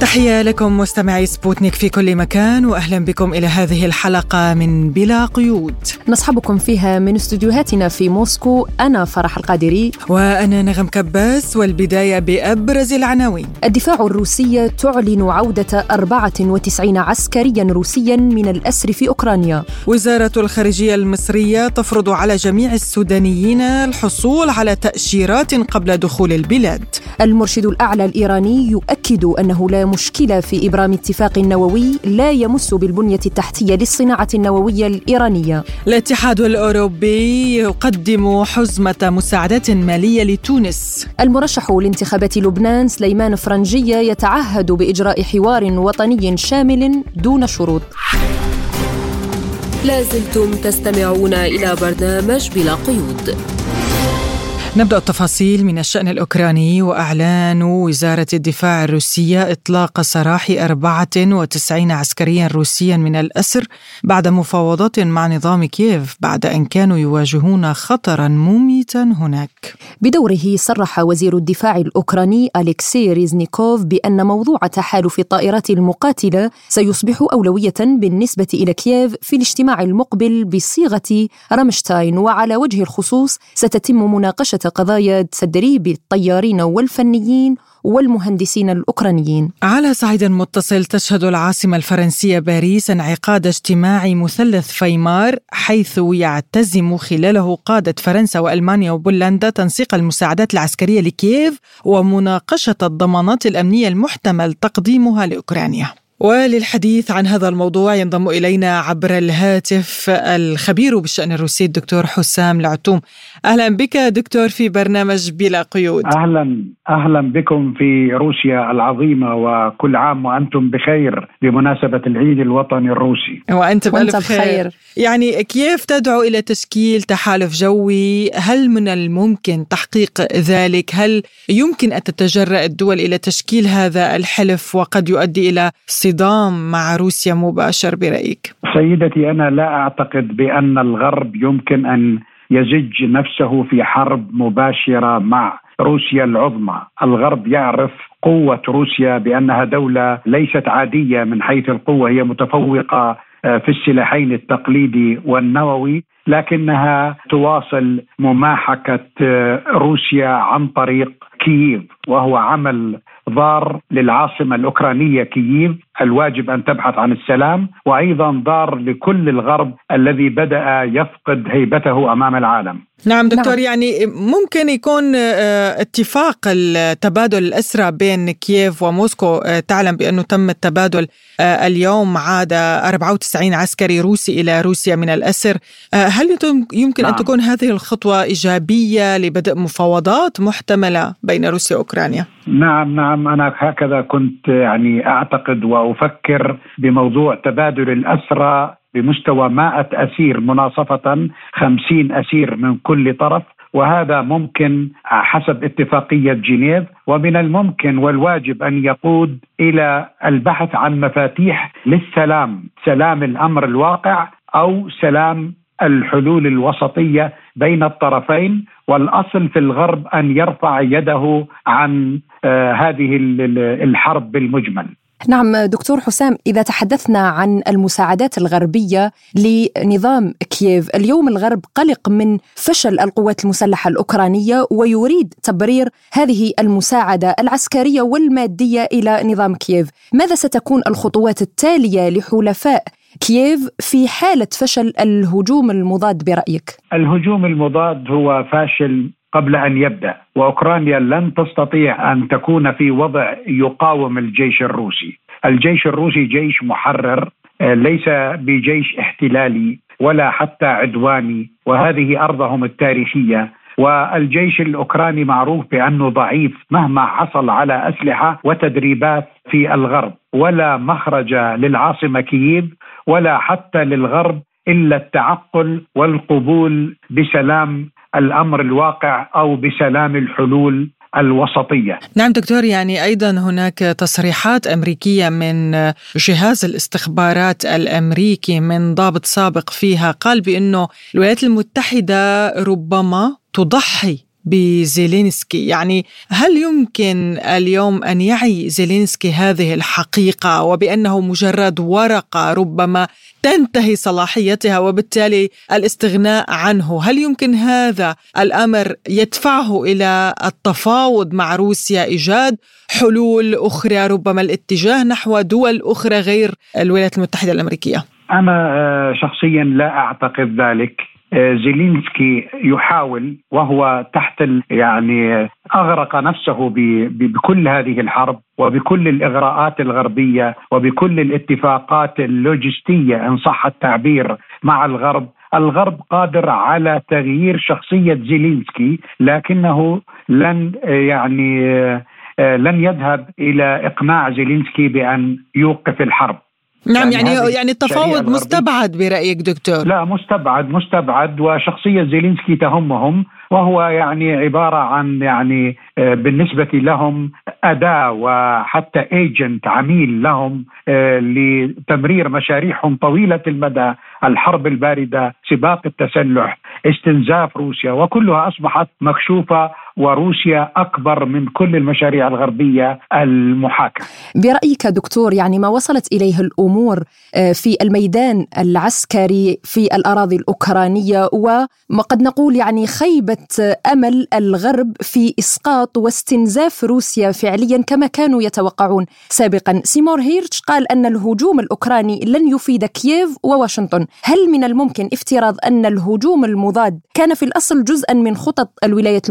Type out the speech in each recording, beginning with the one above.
تحية لكم مستمعي سبوتنيك في كل مكان وأهلا بكم إلى هذه الحلقة من بلا قيود. نصحبكم فيها من استديوهاتنا في موسكو أنا فرح القادري. وأنا نغم كباس والبداية بأبرز العناوين. الدفاع الروسي تعلن عودة 94 عسكريا روسيا من الأسر في أوكرانيا. وزارة الخارجية المصرية تفرض على جميع السودانيين الحصول على تأشيرات قبل دخول البلاد. المرشد الأعلى الإيراني يؤكد أنه لا مشكلة في إبرام اتفاق نووي لا يمس بالبنية التحتية للصناعة النووية الإيرانية. الاتحاد الأوروبي يقدم حزمة مساعدات مالية لتونس. المرشح لانتخابات لبنان سليمان فرنجية يتعهد بإجراء حوار وطني شامل دون شروط. لازلتم تستمعون إلى برنامج بلا قيود. نبدأ التفاصيل من الشأن الأوكراني وأعلان وزارة الدفاع الروسية إطلاق سراح 94 عسكريا روسيا من الأسر بعد مفاوضات مع نظام كييف بعد أن كانوا يواجهون خطرا مميتا هناك. بدوره صرح وزير الدفاع الأوكراني أليكسي ريزنيكوف بأن موضوع تحالف الطائرات المقاتلة سيصبح أولوية بالنسبة إلى كييف في الاجتماع المقبل بصيغة رامشتاين وعلى وجه الخصوص ستتم مناقشة قضايا تدريب الطيارين والفنيين والمهندسين الأوكرانيين. على صعيد متصل تشهد العاصمة الفرنسية باريس انعقاد اجتماع مثلث فيمار حيث يعتزم خلاله قادة فرنسا وألمانيا وبولندا تنسيق المساعدات العسكرية لكييف ومناقشة الضمانات الأمنية المحتمل تقديمها لأوكرانيا. وللحديث عن هذا الموضوع ينضم إلينا عبر الهاتف الخبير بالشأن الروسي الدكتور حسام العتوم. أهلا بك دكتور في برنامج بلا قيود. أهلا أهلا بكم في روسيا العظيمة وكل عام وأنتم بخير بمناسبة العيد الوطني الروسي. وأنت بألف خير. يعني كيف تدعو إلى تشكيل تحالف جوي؟ هل من الممكن تحقيق ذلك؟ هل يمكن أن تتجرأ الدول إلى تشكيل هذا الحلف وقد يؤدي إلى صدام مع روسيا مباشر برأيك؟ سيدتي أنا لا أعتقد بأن الغرب يمكن أن يزج نفسه في حرب مباشرة مع روسيا العظمى، الغرب يعرف قوة روسيا بأنها دولة ليست عادية من حيث القوة هي متفوقة في السلاحين التقليدي والنووي لكنها تواصل مماحكة روسيا عن طريق كييف وهو عمل ضار للعاصمة الأوكرانية كييف. الواجب أن تبحث عن السلام وأيضا ضار لكل الغرب الذي بدأ يفقد هيبته أمام العالم. نعم دكتور نعم. يعني ممكن يكون اتفاق التبادل الاسرى بين كييف وموسكو تعلم بأنه تم التبادل اليوم عاد 94 عسكري روسي إلى روسيا من الأسر هل يمكن نعم. ان تكون هذه الخطوة إيجابية لبدء مفاوضات محتملة بين روسيا وأوكرانيا؟ نعم نعم أنا هكذا كنت يعني أعتقد وأفكر بموضوع تبادل الأسرى بمستوى 100 أسير مناصفة 50 أسير من كل طرف وهذا ممكن حسب اتفاقية جنيف. ومن الممكن والواجب أن يقود إلى البحث عن مفاتيح للسلام سلام الأمر الواقع أو سلام الحلول الوسطية بين الطرفين. والأصل في الغرب أن يرفع يده عن آه هذه الحرب بالمجمل. نعم دكتور حسام إذا تحدثنا عن المساعدات الغربية لنظام كييف اليوم الغرب قلق من فشل القوات المسلحة الأوكرانية ويريد تبرير هذه المساعدة العسكرية والمادية إلى نظام كييف ماذا ستكون الخطوات التالية لحلفاء كييف في حالة فشل الهجوم المضاد برأيك؟ الهجوم المضاد هو فاشل قبل أن يبدأ. وأوكرانيا لن تستطيع أن تكون في وضع يقاوم الجيش الروسي. الجيش الروسي جيش محرر ليس بجيش احتلالي ولا حتى عدواني وهذه أرضهم التاريخية. والجيش الأوكراني معروف بأنه ضعيف مهما حصل على أسلحة وتدريبات في الغرب. ولا مخرج للعاصمة كييف ولا حتى للغرب إلا التعقل والقبول بسلام الأمر الواقع أو بسلام الحلول الوسطية. نعم دكتور يعني أيضا هناك تصريحات أمريكية من جهاز الاستخبارات الأمريكي من ضابط سابق فيها قال بأنه الولايات المتحدة ربما تضحي بزيلينسكي. يعني هل يمكن اليوم أن يعي زيلينسكي هذه الحقيقة وبأنه مجرد ورقة ربما تنتهي صلاحيتها وبالتالي الاستغناء عنه؟ هل يمكن هذا الأمر يدفعه إلى التفاوض مع روسيا إيجاد حلول أخرى ربما الاتجاه نحو دول أخرى غير الولايات المتحدة الأمريكية؟ أنا آه، شخصيا لا أعتقد ذلك. زيلينسكي يحاول وهو تحت يعني أغرق نفسه بكل هذه الحرب وبكل الإغراءات الغربية وبكل الاتفاقات اللوجستية إن صح التعبير مع الغرب. الغرب قادر على تغيير شخصية زيلينسكي لكنه لن يعني آه، لن يذهب إلى إقناع زيلينسكي بأن يوقف الحرب. نعم يعني يعني, يعني التفاوض مستبعد برأيك دكتور. لا مستبعد مستبعد. وشخصية زيلينسكي تهمهم وهو يعني عبارة عن يعني آه، بالنسبة لهم أداة وحتى agent عميل لهم آه، لتمرير مشاريعهم طويلة المدى الحرب الباردة سباق التسلح استنزاف روسيا وكلها أصبحت مكشوفة وروسيا أكبر من كل المشاريع الغربية المحاكاة. برأيك دكتور يعني ما وصلت إليه الأمور آه، في الميدان العسكري في الأراضي الأوكرانية وما قد نقول يعني خيبة أمل الغرب في إسقاط واستنزاف روسيا فعليا كما كانوا يتوقعون سابقا. سيمور هيرتش قال أن الهجوم الأوكراني لن يفيد كييف وواشنطن. هل من الممكن افتراض أن الهجوم المضاد كان في الأصل جزءا من خطط الولايات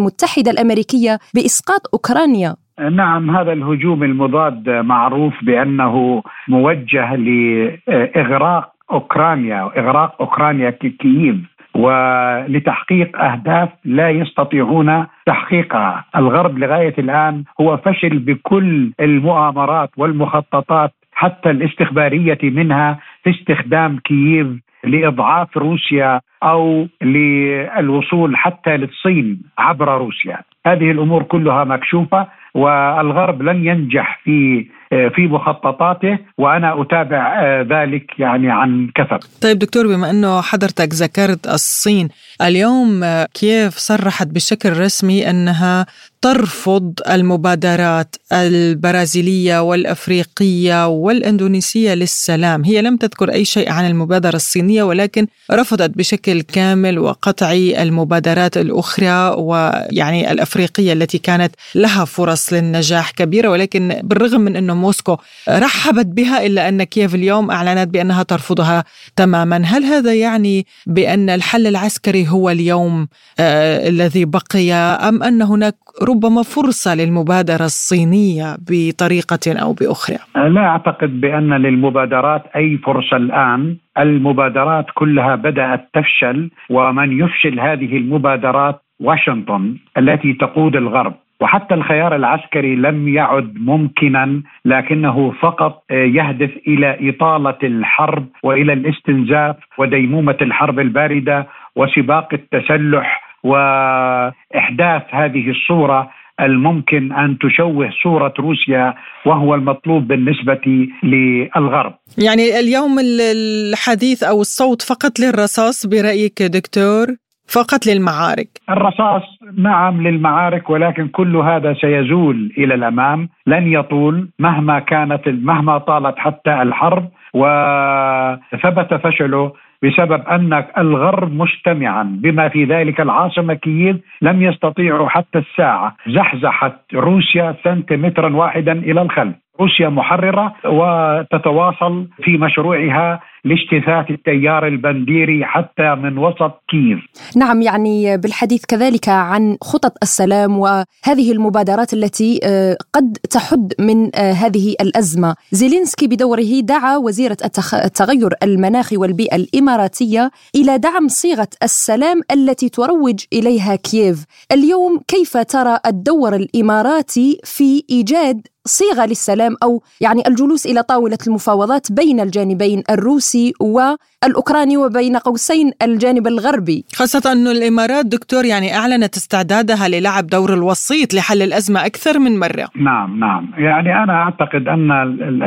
المتحده الأمريكية بإسقاط أوكرانيا. نعم هذا الهجوم المضاد معروف بأنه موجه لإغراق أوكرانيا إغراق أوكرانيا كييف ولتحقيق أهداف لا يستطيعون تحقيقها، الغرب لغاية الآن هو فشل بكل المؤامرات والمخططات حتى الاستخبارية منها في استخدام كييف لإضعاف روسيا أو للوصول حتى للصين عبر روسيا. هذه الأمور كلها مكشوفة والغرب لن ينجح في في مخططاته وأنا أتابع ذلك يعني عن كثب. طيب دكتور بما أنه حضرتك ذكرت الصين، اليوم كييف صرحت بشكل رسمي أنها ترفض المبادرات البرازيلية والأفريقية والإندونيسية للسلام، هي لم تذكر أي شيء عن المبادرة الصينية ولكن رفضت بشكل كامل وقطعي المبادرات الأخرى ويعني الأفريقية التي كانت لها فرص للنجاح كبيرة ولكن بالرغم من أنه موسكو رحبت بها إلا أن كييف اليوم أعلنت بأنها ترفضها تماما، هل هذا يعني بأن الحل العسكري هو اليوم آه الذي بقي أم أن هناك ربما فرصة للمبادرة الصينية بطريقة أو بأخرى؟ لا أعتقد بأن للمبادرات أي فرصة الآن، المبادرات كلها بدأت تفشل ومن يفشل هذه المبادرات واشنطن التي تقود الغرب. وحتى الخيار العسكري لم يعد ممكنا لكنه فقط يهدف إلى إطالة الحرب وإلى الاستنزاف وديمومة الحرب الباردة وسباق التسلح وإحداث هذه الصورة الممكن أن تشوه صورة روسيا وهو المطلوب بالنسبة للغرب. يعني اليوم الحديث أو الصوت فقط للرصاص برأيك دكتور؟ فقط للمعارك. الرصاص نعم للمعارك ولكن كل هذا سيزول إلى الأمام. لن يطول مهما كانت مهما طالت حتى الحرب وثبت فشله بسبب أن الغرب مجتمعا بما في ذلك العاصمة كييف لم يستطيعوا حتى الساعة زحزحت روسيا سنتيمترا واحدا إلى الخلف. روسيا محررة وتتواصل في مشروعها لاجتثاث التيار البنديري حتى من وسط كييف. نعم يعني بالحديث كذلك عن خطط السلام وهذه المبادرات التي آه، قد تحد من آه، هذه الأزمة. زيلينسكي بدوره دعا وزيرة التغير المناخي والبيئة الإماراتية إلى دعم صيغة السلام التي تروج إليها كييف. اليوم كيف ترى الدور الإماراتي في إيجاد صيغة للسلام أو يعني الجلوس إلى طاولة المفاوضات بين الجانبين الروسي والأوكراني وبين قوسين الجانب الغربي. خاصة انه الإمارات دكتور يعني أعلنت استعدادها للعب دور الوسيط لحل الأزمة أكثر من مرة. نعم نعم. يعني أنا أعتقد أن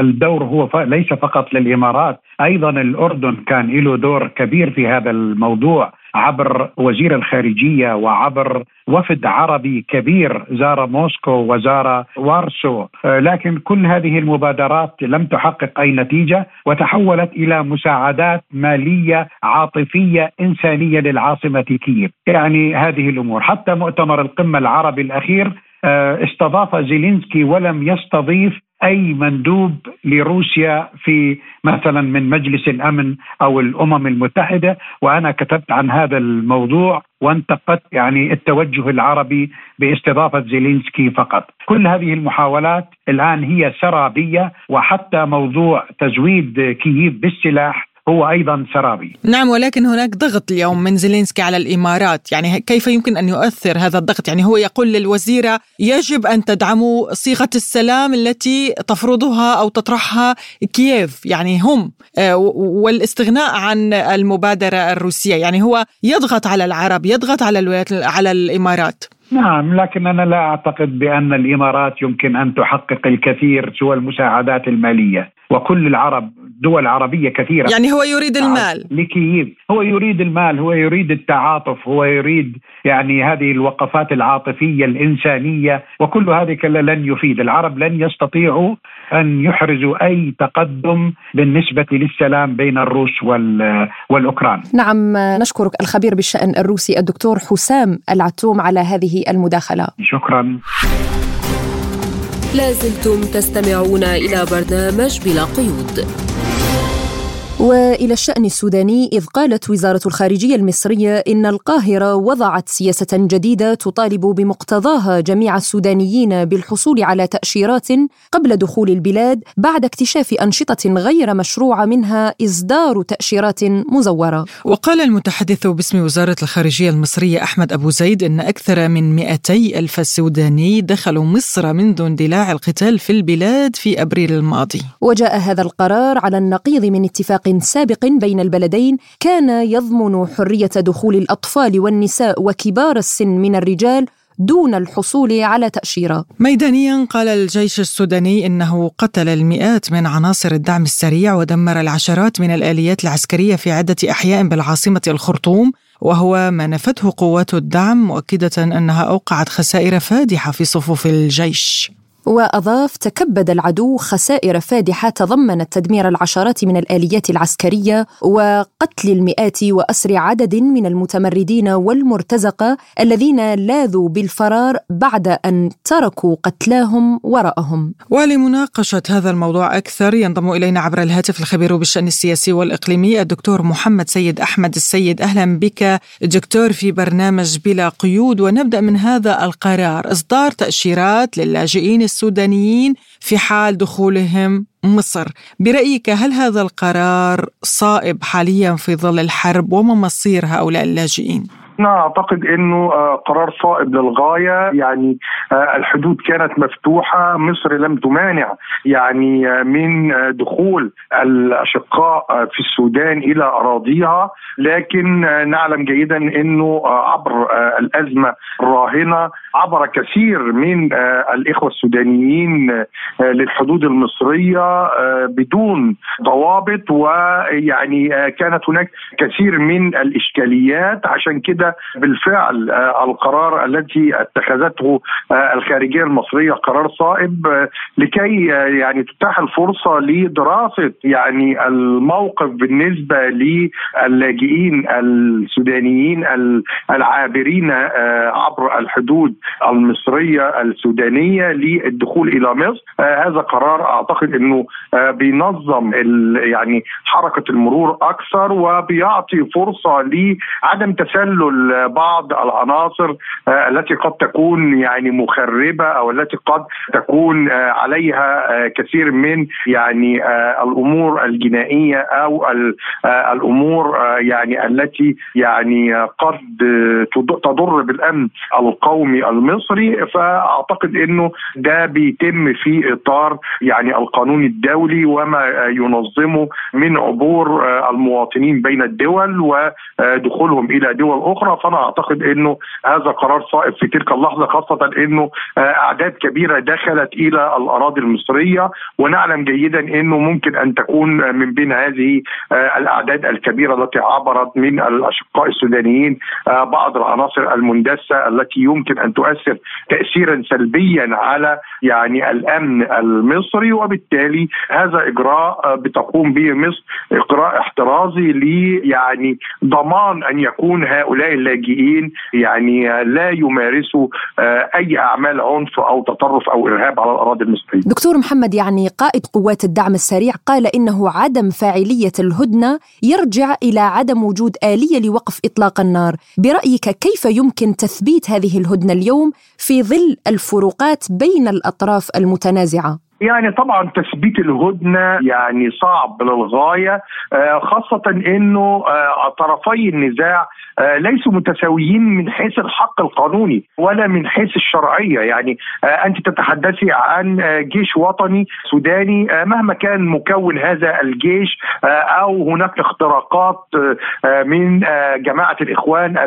الدور هو ليس فقط للإمارات أيضا الأردن كان له دور كبير في هذا الموضوع. عبر وزير الخارجية وعبر وفد عربي كبير زار موسكو وزار وارسو. آه، لكن كل هذه المبادرات لم تحقق أي نتيجة وتحولت إلى مساعدات مالية عاطفية إنسانية للعاصمة كييف. يعني هذه الأمور. حتى مؤتمر القمة العربي الأخير آه، استضاف زيلينسكي ولم يستضيف أي مندوب لروسيا في مثلا من مجلس الأمن أو الأمم المتحدة وأنا كتبت عن هذا الموضوع وانتقدت يعني التوجه العربي باستضافة زيلينسكي فقط. كل هذه المحاولات الآن هي سرابية وحتى موضوع تزويد كييف بالسلاح هو أيضا سرابي نعم ولكن هناك ضغط اليوم من زيلينسكي على الإمارات. يعني كيف يمكن أن يؤثر هذا الضغط؟ يعني هو يقول للوزيرة يجب أن تدعموا صيغة السلام التي تفرضها أو تطرحها كييف. يعني هم آه، والاستغناء عن المبادرة الروسية. يعني هو يضغط على العرب يضغط على الولايات على الإمارات. نعم لكن أنا لا أعتقد بأن الإمارات يمكن أن تحقق الكثير سوى المساعدات المالية. وكل العرب دول عربية كثيرة. يعني هو يريد المال. لكييف. هو يريد المال هو يريد التعاطف هو يريد يعني هذه الوقفات العاطفية الإنسانية وكل هذه لن يفيد. العرب لن يستطيعوا أن يحرزوا أي تقدم بالنسبة للسلام بين الروس والأوكران. نعم نشكرك الخبير بالشأن الروسي الدكتور حسام العتوم على هذه المداخلة. شكرا. لازلتم تستمعون إلى برنامج بلا قيود. وإلى الشأن السوداني إذ قالت وزارة الخارجية المصرية إن القاهرة وضعت سياسة جديدة تطالب بمقتضاها جميع السودانيين بالحصول على تأشيرات قبل دخول البلاد بعد اكتشاف أنشطة غير مشروعه منها إصدار تأشيرات مزورة. وقال المتحدث باسم وزارة الخارجية المصرية أحمد أبو زيد إن أكثر من 200 ألف سوداني دخلوا مصر منذ اندلاع القتال في البلاد في أبريل الماضي. وجاء هذا القرار على النقيض من اتفاق سابق بين البلدين كان يضمن حرية دخول الأطفال والنساء وكبار السن من الرجال دون الحصول على تأشيرة. ميدانيا قال الجيش السوداني إنه قتل المئات من عناصر الدعم السريع ودمر العشرات من الآليات العسكرية في عدة أحياء بالعاصمة الخرطوم وهو ما نفته قوات الدعم مؤكدة أنها أوقعت خسائر فادحة في صفوف الجيش. وأضاف تكبد العدو خسائر فادحة تضمنت تدمير العشرات من الآليات العسكرية وقتل المئات وأسر عدد من المتمردين والمرتزقة الذين لاذوا بالفرار بعد أن تركوا قتلاهم وراءهم. ولمناقشة هذا الموضوع أكثر ينضم إلينا عبر الهاتف الخبير بالشأن السياسي والإقليمي الدكتور محمد سيد أحمد السيد. أهلا بك دكتور في برنامج بلا قيود. ونبدأ من هذا القرار. إصدار تأشيرات للاجئين السودانيين في حال دخولهم مصر برأيك هل هذا القرار صائب حاليا في ظل الحرب وما مصير هؤلاء اللاجئين؟ أنا أعتقد إنه آه، قرار صائب للغاية. يعني آه، الحدود كانت مفتوحة. مصر لم تمانع يعني آه، من دخول الأشقاء في السودان إلى أراضيها. لكن نعلم جيدا إنه عبر الأزمة الراهنة عبر كثير من الإخوة السودانيين للحدود المصرية بدون ضوابط. ويعني كانت هناك كثير من الإشكاليات. عشان كده بالفعل آه، القرار الذي اتخذته آه، الخارجية المصرية قرار صائب آه، لكي يعني تتاح الفرصة لدراسة يعني الموقف بالنسبة للاجئين السودانيين العابرين عبر الحدود المصرية السودانية للدخول إلى مصر. هذا قرار أعتقد إنه بينظم يعني حركة المرور أكثر وبيعطي فرصة لعدم تسلل تدخل بعض العناصر التي قد تكون يعني مخربة أو التي قد تكون عليها كثير من يعني الأمور الجنائية أو الأمور يعني التي يعني قد تضر بالأمن القومي المصري. فأعتقد إنه ده بيتم في إطار يعني القانون الدولي وما ينظمه من عبور المواطنين بين الدول ودخولهم إلى دول أخرى. فانا اعتقد انه هذا قرار صائب في تلك اللحظة خاصة انه اعداد كبيرة دخلت إلى الأراضي المصرية ونعلم جيدا انه ممكن أن تكون من بين هذه الأعداد الكبيرة التي عبرت من الأشقاء السودانيين بعض العناصر المندسه التي يمكن أن تؤثر تاثيرا سلبيا على يعني الأمن المصري وبالتالي هذا إجراء بتقوم به مصر إجراء احترازي لي يعني ضمان أن يكون هؤلاء اللاجئين يعني لا يمارسوا أي أعمال عنف أو تطرف أو إرهاب على الأراضي المصرية. دكتور محمد يعني قائد قوات الدعم السريع قال إنه عدم فاعلية الهدنة يرجع إلى عدم وجود آلية لوقف إطلاق النار، برأيك كيف يمكن تثبيت هذه الهدنة اليوم في ظل الفروقات بين الأطراف المتنازعة؟ يعني طبعا تثبيت الهدنة يعني صعب للغاية خاصة إنه طرفي النزاع ليسوا متساويين من حيث الحق القانوني ولا من حيث الشرعية. يعني أنت تتحدثي عن جيش وطني سوداني مهما كان مكون هذا الجيش أو هناك اختراقات من جماعة الإخوان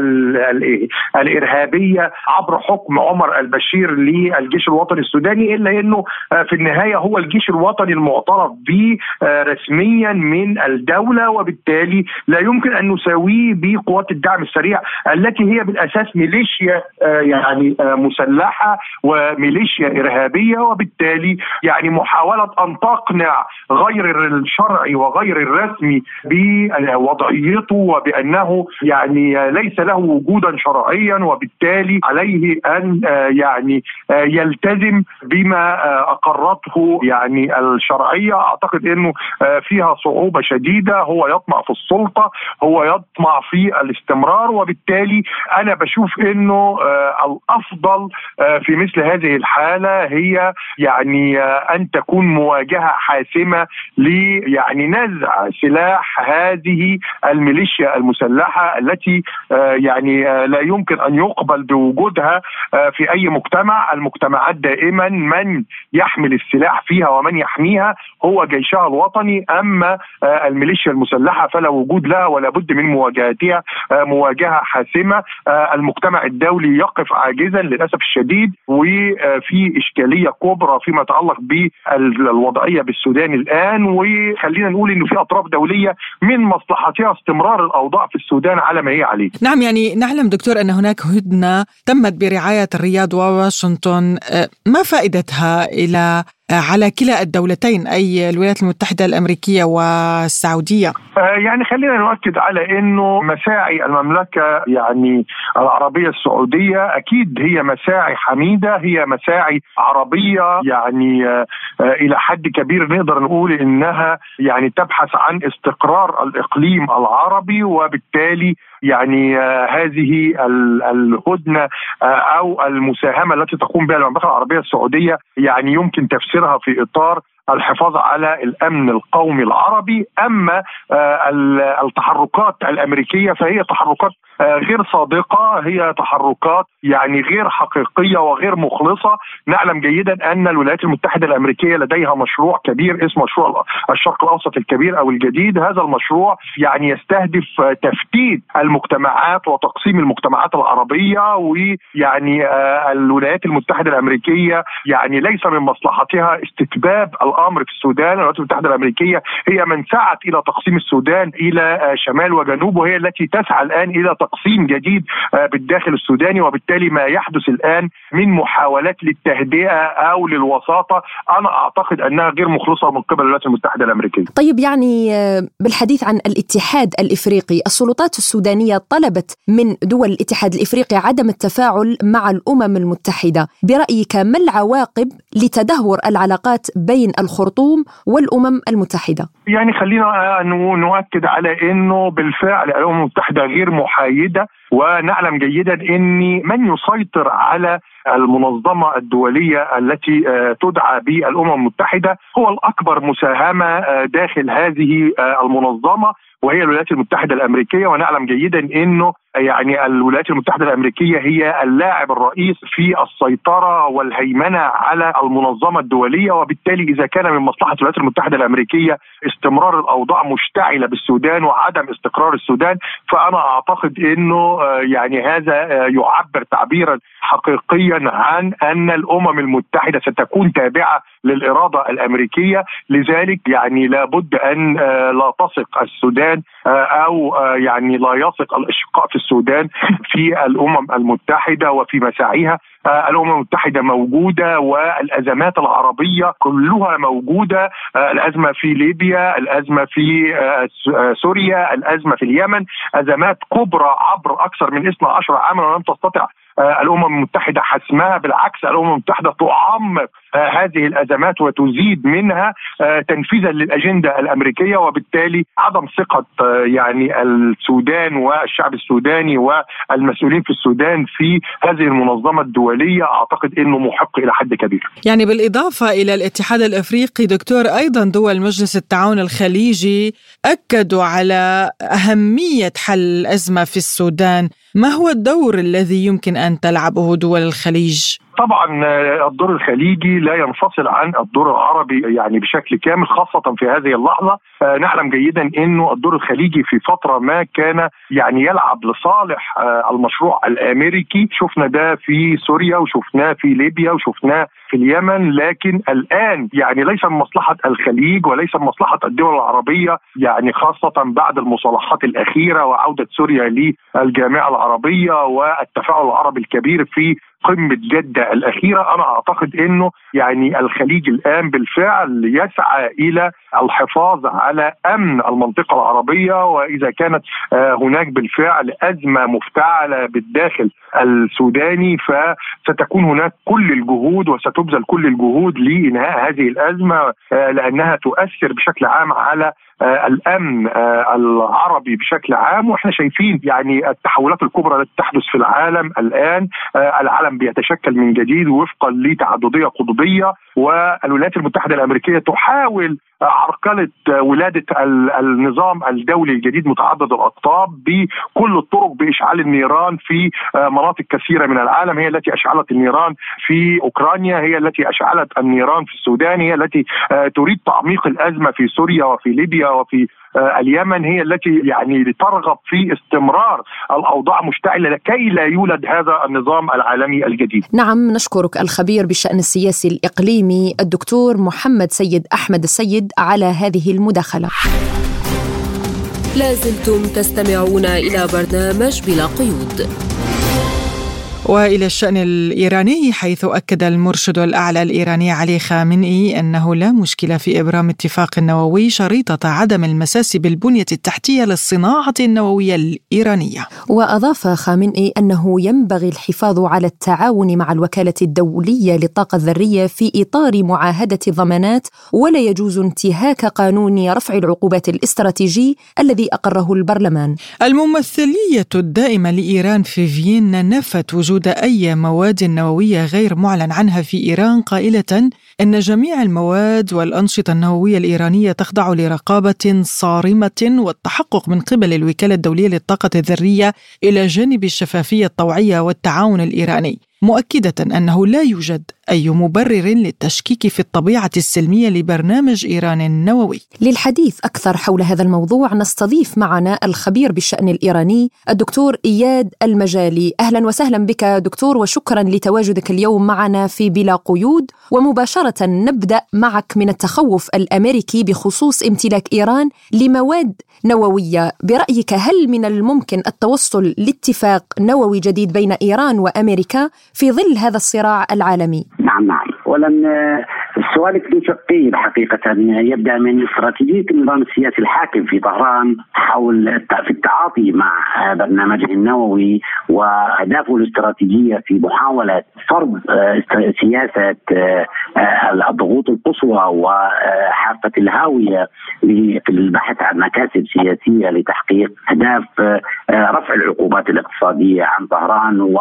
الإرهابية عبر حكم عمر البشير للجيش الوطني السوداني إلا إنه في النهاية هو الجيش الوطني المعترف به رسميا من الدولة وبالتالي لا يمكن أن نساويه بقوات الدعم السريع التي هي بالأساس ميليشيا يعني مسلحة وميليشيا إرهابية وبالتالي يعني محاولة أن تقنع غير الشرعي وغير الرسمي بوضعيته وبأنه يعني ليس له وجودا شرعيا وبالتالي عليه أن يعني يلتزم بما أقرته يعني الشرعية أعتقد إنه فيها صعوبة شديدة. هو يطمع في السلطة هو يطمع في الاستمرار وبالتالي أنا بشوف إنه الأفضل في مثل هذه الحالة هي يعني أن تكون مواجهة حاسمة ل يعني نزع سلاح هذه الميليشيا المسلحة التي يعني لا يمكن أن يقبل بوجودها في أي مجتمع، المجتمعات دائما من يحمل السلاح فيها ومن يحميها هو جيشها الوطني. أما الميليشيا المسلحة فلا وجود لها ولا بد من مواجهتها مواجهة حاسمة. المجتمع الدولي يقف عاجزا للأسف الشديد وفي إشكالية كبرى فيما يتعلق بالوضعية بالسودان الآن. وخلينا نقول إنه في أطراف دولية من مصلحتها استمرار الأوضاع في السودان على ما هي عليه. نعم يعني نعلم دكتور أن هناك هدنة تمت برعاية الرياض وواشنطن. ما فائدتها إلى على كلا الدولتين أي الولايات المتحدة الأمريكية والسعودية. يعني خلينا نؤكد على إنه مساعي المملكة يعني العربية السعودية أكيد هي مساعي حميدة هي مساعي عربية يعني إلى حد كبير نقدر نقول إنها يعني تبحث عن استقرار الإقليم العربي وبالتالي يعني هذه الهدنة أو المساهمة التي تقوم بها المملكه العربية السعودية يعني يمكن تفسيرها في إطار الحفاظ على الأمن القومي العربي. أما التحركات الأمريكية فهي تحركات غير صادقة هي تحركات يعني غير حقيقية وغير مخلصة. نعلم جيدا أن الولايات المتحدة الأمريكية لديها مشروع كبير اسمه مشروع الشرق الأوسط الكبير أو الجديد. هذا المشروع يعني يستهدف تفتيت المجتمعات وتقسيم المجتمعات العربية ويعني الولايات المتحدة الأمريكية يعني ليس من مصلحتها استتباب الأمر في السودان. الولايات المتحدة الأمريكية هي من سعت إلى تقسيم السودان إلى شمال وجنوب وهي التي تسعى الآن إلى تقسيم جديد بالداخل السوداني وبالتالي ما يحدث الآن من محاولات للتهدئة أو للوساطة أنا أعتقد أنها غير مخلصة من قبل الولايات المتحدة الأمريكية. طيب يعني بالحديث عن الاتحاد الإفريقي، السلطات السودانية طلبت من دول الاتحاد الإفريقي عدم التفاعل مع الأمم المتحدة، برأيك ما العواقب لتدهور العلاقات بين الخرطوم والأمم المتحدة يعني خلينا نؤكد على أنه بالفعل الأمم المتحدة غير محايدة ونعلم جيدا ان من يسيطر على المنظمة الدولية التي آه، تدعى بالأمم المتحدة هو الأكبر مساهمة آه، داخل هذه آه، المنظمة وهي الولايات المتحدة الأمريكية. ونعلم جيدا إنه يعني الولايات المتحدة الأمريكية هي اللاعب الرئيس في السيطرة والهيمنة على المنظمة الدولية وبالتالي إذا كان من مصلحة الولايات المتحدة الأمريكية استمرار الأوضاع مشتعلة بالسودان وعدم استقرار السودان فأنا أعتقد إنه آه، يعني هذا آه، يعبر تعبيرا حقيقيا عن أن الأمم المتحدة ستكون تابعة للإرادة الأمريكية. لذلك يعني لابد أن آه، لا تثق السودان أو يعني لا يثق الأشقاء في السودان في الأمم المتحدة وفي مساعيها. آه، الأمم المتحدة موجودة والأزمات العربية كلها موجودة. آه، الأزمة في ليبيا الأزمة في آه، سوريا الأزمة في اليمن. أزمات كبرى عبر أكثر من 12 عاما ولم تستطع آه، الأمم المتحدة حسمها بالعكس الأمم المتحدة تعمق آه، هذه الأزمات وتزيد منها آه، تنفيذا للأجندة الأمريكية وبالتالي عدم ثقة يعني السودان والشعب السوداني والمسؤولين في السودان في هذه المنظمة الدولية أعتقد إنه محق إلى حد كبير. يعني بالإضافة إلى الاتحاد الأفريقي دكتور أيضا دول مجلس التعاون الخليجي أكدوا على أهمية حل الأزمة في السودان ما هو الدور الذي يمكن أن تلعبه دول الخليج؟ طبعا آه، الدور الخليجي لا ينفصل عن الدور العربي يعني بشكل كامل خاصة في هذه اللحظة. آه، نعلم جيدا إنه الدور الخليجي في فترة ما كان يعني يلعب لصالح آه، المشروع الأمريكي. شفنا ده في سوريا وشفناه في ليبيا وشفناه في اليمن. لكن الآن يعني ليس من مصلحة الخليج وليس من مصلحة الدول العربية يعني خاصة بعد المصالحات الأخيرة وعودة سوريا للجامعة العربية والتفاعل العربي الكبير في قمة جدة الأخيرة أنا أعتقد إنه يعني الخليج الآن بالفعل يسعى إلى الحفاظ على أمن المنطقة العربية وإذا كانت آه، هناك بالفعل أزمة مفتعلة بالداخل السوداني فستكون هناك كل الجهود وستبذل كل الجهود لإنهاء هذه الأزمة آه، لأنها تؤثر بشكل عام على الأمن العربي بشكل عام وإحنا شايفين يعني التحولات الكبرى التي تحدث في العالم الآن العالم بيتشكل من جديد وفقا لتعددية قطبية والولايات المتحدة الأمريكية تحاول عرقله ولادة النظام الدولي الجديد متعدد الأقطاب بكل الطرق بإشعال النيران في مناطق كثيرة من العالم. هي التي أشعلت النيران في أوكرانيا هي التي أشعلت النيران في السودان هي التي تريد تعميق الأزمة في سوريا وفي ليبيا وفي آه، اليمن هي التي يعني ترغب في استمرار الأوضاع مشتعلة لكي لا يولد هذا النظام العالمي الجديد. نعم نشكرك الخبير بالشأن السياسي الإقليمي الدكتور محمد سيد أحمد السيد على هذه المداخلة. لازلتم تستمعون إلى برنامج بلا قيود. وإلى الشأن الإيراني حيث أكد المرشد الأعلى الإيراني علي خامنئي أنه لا مشكلة في إبرام اتفاق نووي شريطة عدم المساس بالبنية التحتية للصناعة النووية الإيرانية. وأضاف خامنئي أنه ينبغي الحفاظ على التعاون مع الوكالة الدولية للطاقة الذرية في إطار معاهدة ضمانات ولا يجوز انتهاك قانون رفع العقوبات الاستراتيجي الذي أقره البرلمان. الممثلية الدائمة لإيران في فيينا نفت وجود وجود أي مواد نووية غير معلن عنها في إيران قائلة إن جميع المواد والأنشطة النووية الإيرانية تخضع لرقابة صارمة والتحقق من قبل الوكالة الدولية للطاقة الذرية إلى جانب الشفافية الطوعية والتعاون الإيراني مؤكدة أنه لا يوجد أي مبرر للتشكيك في الطبيعة السلمية لبرنامج إيران النووي. للحديث أكثر حول هذا الموضوع نستضيف معنا الخبير بالشأن الإيراني الدكتور إياد المجالي. أهلا وسهلا بك دكتور وشكرا لتواجدك اليوم معنا في بلا قيود. ومباشرة نبدأ معك من التخوف الأمريكي بخصوص امتلاك إيران لمواد نووية. برأيك هل من الممكن التوصل لاتفاق نووي جديد بين إيران وأمريكا في ظل هذا الصراع العالمي؟ نعم نعم. اولا سؤالك له شقين حقيقة. يبدأ من استراتيجية النظام السياسي الحاكم في طهران حول في التعاطي مع برنامجه النووي وأهدافه الاستراتيجية في محاولة فرض سياسة الضغوط القصوى وحافة الهاوية في البحث عن مكاسب سياسية لتحقيق أهداف رفع العقوبات الاقتصادية عن طهران و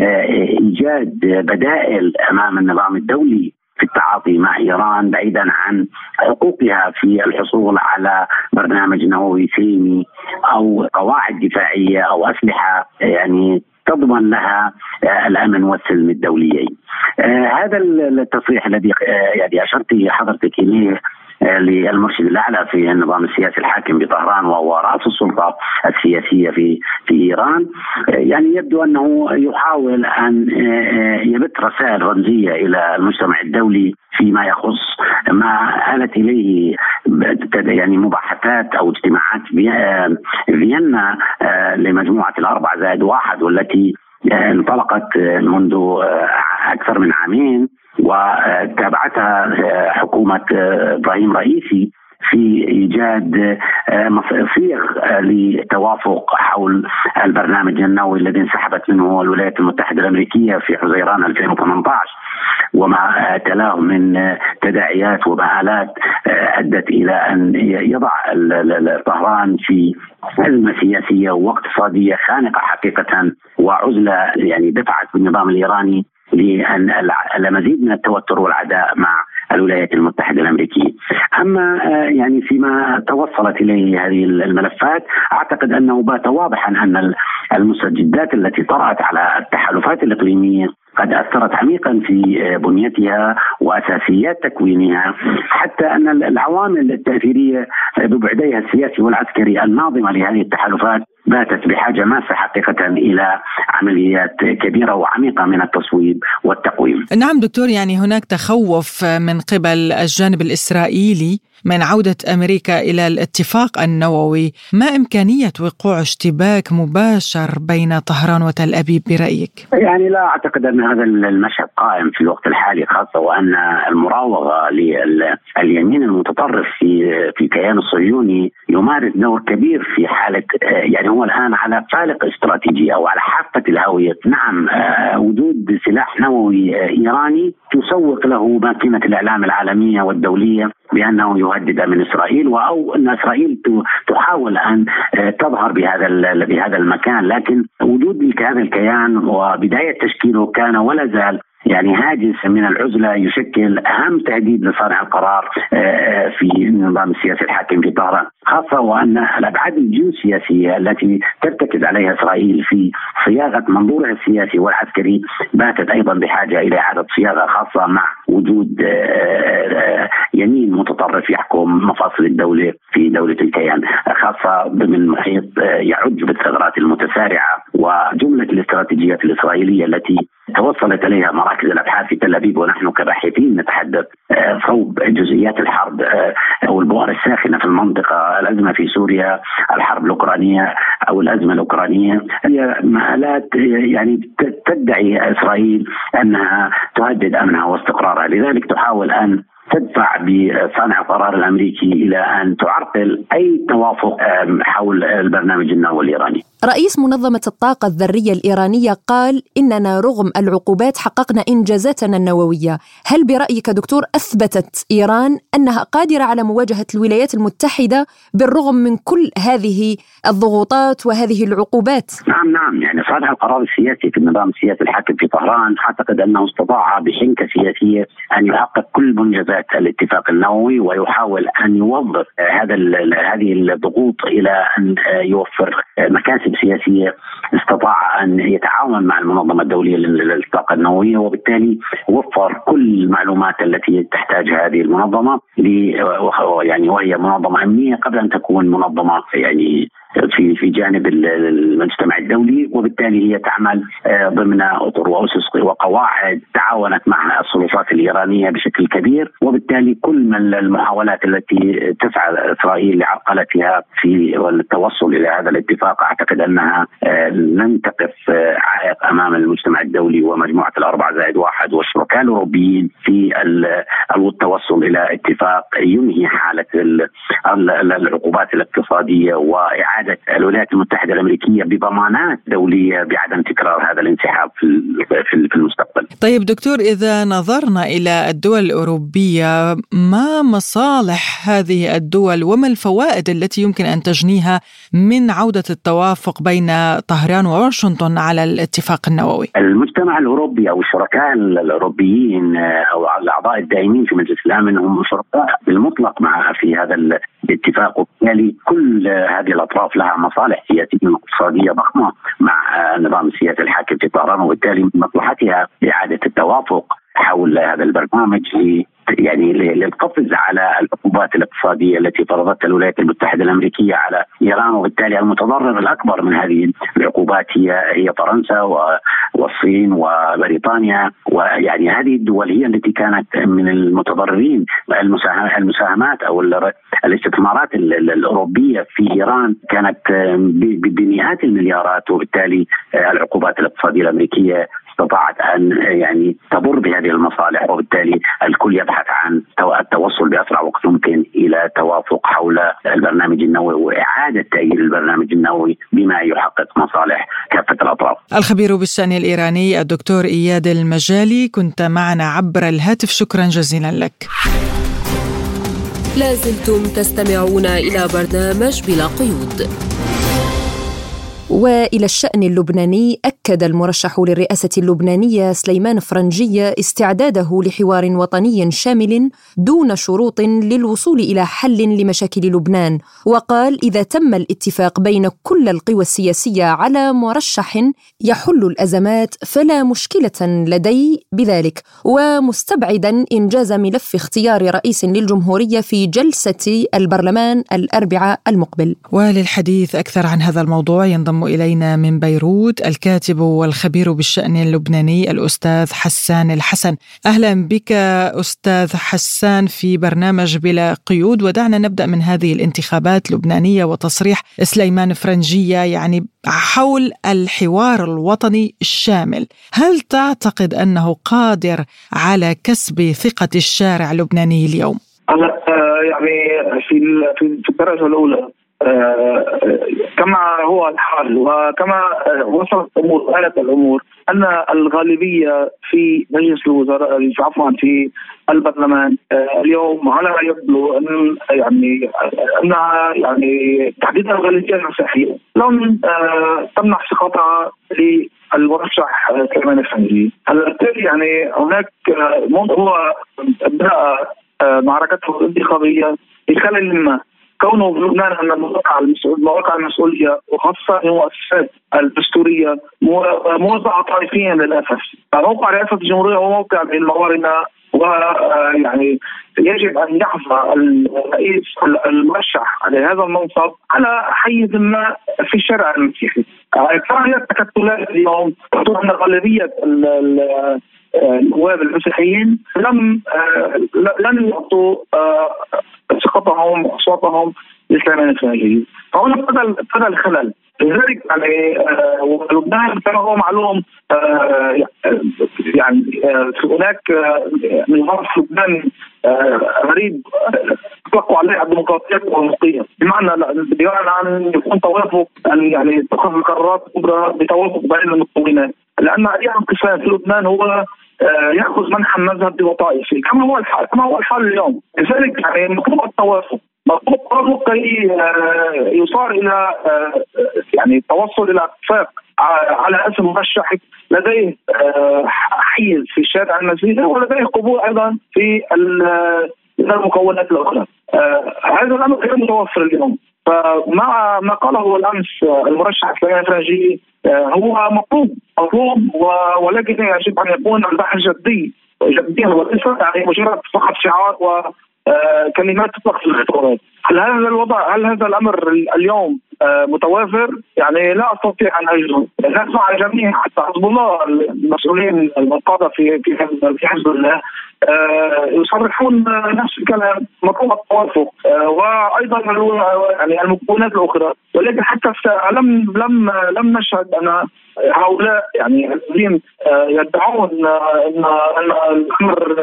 إيجاد بدائل أمام النظام الدولي في التعاطي مع إيران بعيدا عن حقوقها في الحصول على برنامج نووي سلمي أو قواعد دفاعية أو أسلحة يعني تضمن لها الأمن والسلم الدوليين. هذا التصريح الذي يعني أشرت حضرتك إليه للمرشد الأعلى في النظام السياسي الحاكم بطهران وهو رأس السلطة السياسية في في إيران. يعني يبدو أنه يحاول أن يبث رسائل رمزية إلى المجتمع الدولي فيما يخص ما آلت إليه يعني مباحثات أو اجتماعات فيينا لمجموعة الاربع زائد واحد والتي انطلقت منذ أكثر من عامين. وتابعتها حكومة إبراهيم رئيسي في إيجاد صيغ للتوافق حول البرنامج النووي الذي انسحبت منه الولايات المتحدة الأمريكية في حزيران 2018 وما تلاه من تداعيات ومآلات أدت إلى أن يضع طهران في أزمة سياسية واقتصادية خانقة حقيقة وعزلة يعني دفعت بالنظام الايراني لمزيد من التوتر والعداء مع الولايات المتحدة الأمريكية. أما يعني فيما توصلت إليه هذه الملفات أعتقد أنه بات واضحا أن المستجدات التي طرأت على التحالفات الإقليمية قد أثرت عميقا في بنيتها وأساسيات تكوينها حتى أن العوامل التأثيرية ببعديها السياسي والعسكري الناظمة لهذه التحالفات باتت بحاجة ماسة حقيقة إلى عمليات كبيرة وعميقة من التصويب والتقويم. نعم دكتور يعني هناك تخوف من قبل الجانب الإسرائيلي من عودة أمريكا إلى الاتفاق النووي ما إمكانية وقوع اشتباك مباشر بين طهران وتل أبيب برأيك؟ يعني لا أعتقد أن هذا المشهد قائم في الوقت الحالي خاصة وأن المراوغة لليمين المتطرف في في كيان الصهيوني يمارس دور كبير في حالة يعني هو الآن على فالق استراتيجي أو على حافة الهوية نعم وجود سلاح نووي إيراني تسوق له ماكينة الإعلام العالمية والدولية بأنه يهدد من إسرائيل أو أن إسرائيل تحاول أن تظهر بهذا بهذا المكان لكن وجود هذا الكيان وبداية تشكيله كان ولا زال يعني هاجس من العزلة يشكل أهم تهديد لصانع القرار في النظام السياسي الحاكم في طهران، خاصة وأن الأبعاد الجيوسياسية التي ترتكز عليها إسرائيل في صياغة منظورها السياسي والعسكري باتت أيضا بحاجة إلى إعادة صياغة خاصة مع وجود يمين متطرف يحكم مفاصل الدولة في دولة الكيان، خاصة ضمن محيط يعج بالثغرات المتسارعة وجملة الاستراتيجيات الإسرائيلية التي توصلت إليها مراكز الأبحاث في تل أبيب ونحن كباحثين نتحدث صوب جزئيات الحرب أو البؤر الساخنة في المنطقة، الأزمة في سوريا، الحرب الأوكرانية أو الأزمة الأوكرانية. هي مآلات يعني تدعي إسرائيل أنها تهدد أمنها واستقرارها، لذلك تحاول أن تدفع بصانع القرار الأمريكي إلى أن تعرقل أي توافق حول البرنامج النووي الإيراني. رئيس منظمة الطاقة الذرية الإيرانية قال إننا رغم العقوبات حققنا إنجازاتنا النووية، هل برأيك دكتور أثبتت إيران أنها قادرة على مواجهة الولايات المتحدة بالرغم من كل هذه الضغوطات وهذه العقوبات؟ نعم نعم يعني صانع القرار السياسي في النظام السياسي الحاكم في طهران أعتقد أنه استطاع بحنكة سياسية أن يحقق كل منجزات الاتفاق النووي ويحاول أن يوظف هذا هذه الضغوط إلى أن يوفر مكاسب سياسية. استطاع أن يتعاون مع المنظمة الدولية للطاقه النوويه وبالتالي وفر كل المعلومات التي تحتاجها هذه المنظمة يعني وهي منظمة أمنية قبل أن تكون منظمة يعني في في جانب المجتمع الدولي وبالتالي هي تعمل ضمن أطر وأسس وقواعد تعاونت مع السلطات الإيرانية بشكل كبير. وبالتالي كل من المحاولات التي تسعى إسرائيل لعرقلتها في والتوصل إلى هذا الاتفاق أعتقد أنها لن تقف عائق أمام المجتمع الدولي ومجموعة الأربعة زائد واحد والشركاء الأوروبيين في التوصل إلى اتفاق ينهي حالة العقوبات الاقتصادية وإعادة الولايات المتحدة الأمريكية بضمانات دولية بعدم تكرار هذا الانسحاب في المستقبل. طيب دكتور إذا نظرنا إلى الدول الأوروبية ما مصالح هذه الدول وما الفوائد التي يمكن أن تجنيها من عودة التوافق بين طهران وواشنطن على الاتفاق النووي؟ المجتمع الأوروبي أو الشركاء الأوروبيين أو الأعضاء الدائمين في مجلس الأمن هم شركاء بالمطلق مع في هذا الاتفاق وبالتالي كل هذه الأطراف لها مصالح. سياسيه واقتصاديه ضخمة مع النظام السياسي الحاكم في طهران وبالتالي من مصلحتها إعادة التوافق حول هذا البرنامج يعني للقفز على العقوبات الاقتصادية التي فرضتها الولايات المتحدة الأمريكية على إيران وبالتالي المتضرر الأكبر من هذه العقوبات هي هي فرنسا والصين وبريطانيا ويعني هذه الدول هي التي كانت من المتضررين. المساهمات أو الاستثمارات الأوروبية في إيران كانت بمئات المليارات وبالتالي العقوبات الاقتصادية الأمريكية استطاعت أن يعني تضر بهذه المصالح وبالتالي الكل يبحث عن التوصل بأسرع وقت ممكن إلى توافق حول البرنامج النووي وإعادة تاهيل البرنامج النووي بما يحقق مصالح كافة الأطراف. الخبير بالشأن الإيراني الدكتور إياد المجالي كنت معنا عبر الهاتف شكرا جزيلا لك. لازلتم تستمعون إلى برنامج بلا قيود. وإلى الشأن اللبناني أكد المرشح للرئاسة اللبنانية سليمان فرنجيه استعداده لحوار وطني شامل دون شروط للوصول إلى حل لمشاكل لبنان. وقال إذا تم الاتفاق بين كل القوى السياسية على مرشح يحل الأزمات فلا مشكلة لدي بذلك. ومستبعدا إنجاز ملف اختيار رئيس للجمهورية في جلسة البرلمان الأربعاء المقبل. وللحديث أكثر عن هذا الموضوع ينضم إلينا من بيروت الكاتب والخبير بالشأن اللبناني الأستاذ حسان الحسن. أهلا بك أستاذ حسان في برنامج بلا قيود ودعنا نبدأ من هذه الانتخابات اللبنانيه وتصريح سليمان فرنجية يعني حول الحوار الوطني الشامل. هل تعتقد أنه قادر على كسب ثقة الشارع اللبناني اليوم؟ هلا يعني في في الدرجة الأولى كما هو الحال وكما وصلت الأمور وآلت الأمور أن الغالبية في مجلس الوزراء عفوا في البرلمان اليوم على ما يبدو أن يعني أنها يعني تحديدا الغالبية المسيحيه لم تمنح ثقتها للمرشح سليمان الفنجي هلا يعني هناك هو بدا معركته الانتخابية بخلل ما كونه في لبنان ان المواقع المواقع المسؤولية وخاصة المؤسسات الدستورية موزعة طائفيا للأسف موقع رئاسة الجمهورية هو موقع من موارنا ويعني يجب أن يحظى الرئيس المرشح لهذا المنصب على حيز ما في الشارع المسيحي. ترى هي التكتلات اليوم ان غالبية النواب المسيحيين لم لن يعطوا ثقتهم وأصواتهم لسليمان الخارجي فهنا ابتدى ابتدى الخلل لذلك يعني لبنان كما هو معلوم يعني هناك نظام في لبنان غريب أطلقوا عليه الديمقراطية والمقيه بمعنى بمعنى أن يكون توافق أن يعني تتخذ القرارات الكبرى بتوافق بين المكونات لأن أي انقسام في لبنان هو يأخذ منحى المذهب بوظائفه كما هو الحال كما هو الحال اليوم. لذلك يعني مطلوب التوافق مطلوب التوافق كي يصار إلى يعني التوصل إلى اتفاق على اسم مرشح لديه حيز في الشارع المسيحي ولديه قبول أيضا في المكونات الاخرى هذا الأمر غير متوفر اليوم. فمع ما قاله الأمس المرشح سليمان الفرنجي هو مطلوب مطلوب ولكن يجب أن يكون البحث جدي جديا وليس يعني مجرد فقط شعار و كلمات تطلق في الخطابات هل هذا الوضع هل هذا الأمر اليوم متوافر؟ يعني لا أستطيع أن أجزم. نسمع الجميع حتى حزب الله المسؤولين القاده في في في حزب الله. يصرحون نفس الكلام مطلوب التوافق. وأيضا يعني المكونات الأخرى. ولكن حتى لم لم لم نشهد أن هؤلاء يعني الذين يدعون ان أن الأمر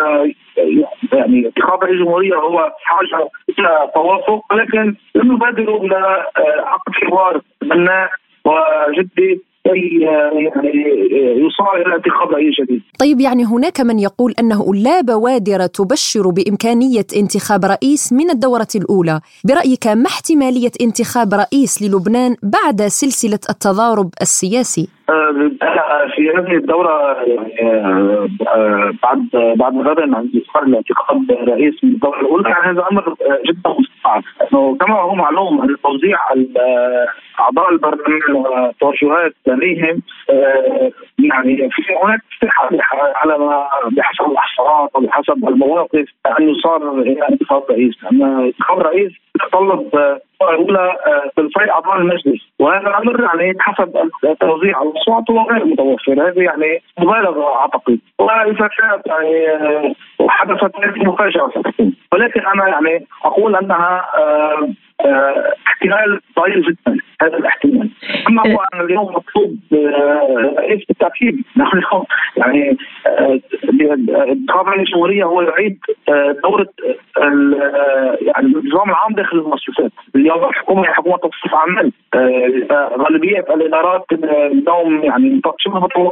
يعني رئيس الجمهورية هو حاجة إلى توافق. ولكن لم يبادروا إلى عقد حوار بناء وجدي كي يعني يصار إلى انتخاب رئيس جديد. طيب يعني هناك من يقول أنه لا بوادر تبشر بإمكانية انتخاب رئيس من الدورة الأولى، برأيك ما احتمالية انتخاب رئيس للبنان بعد سلسلة التضارب السياسي؟ في هذه الدورة يعني بعد بعد غدا عن إصدار الانتخاب رئيس من الدورة الأولى يعني هذا أمر جدا مستبعد كما هو معلوم أن توزيع أعضاء البرلمان وتوجهات لديهم يعني في هناك استحاله على ما بحسب الاحصاءات وبحسب المواقف ان يصار إلى انتخاب رئيس. انتخاب رئيس يتطلب الأولى ثلثي اعضاء المجلس. وهذا الامر يعني حسب توزيع الاصوات هو غير متوفر هذه يعني مبالغة أعتقد. كانت يعني حدثت مفاجأة. ولكن أنا يعني أقول أنها احتمال ضئيل جدا هذا الاحتمال اما هو ان اليوم مطلوب رئيس بالتاكيد نحن اليوم يعني انتخاب رئيس الجمهورية هو يعيد دورة يعني النظام العام داخل المؤسسات. اليوم الحكومة هي حكومه تصرف عمل غالبية الإدارات اليوم يعني شبه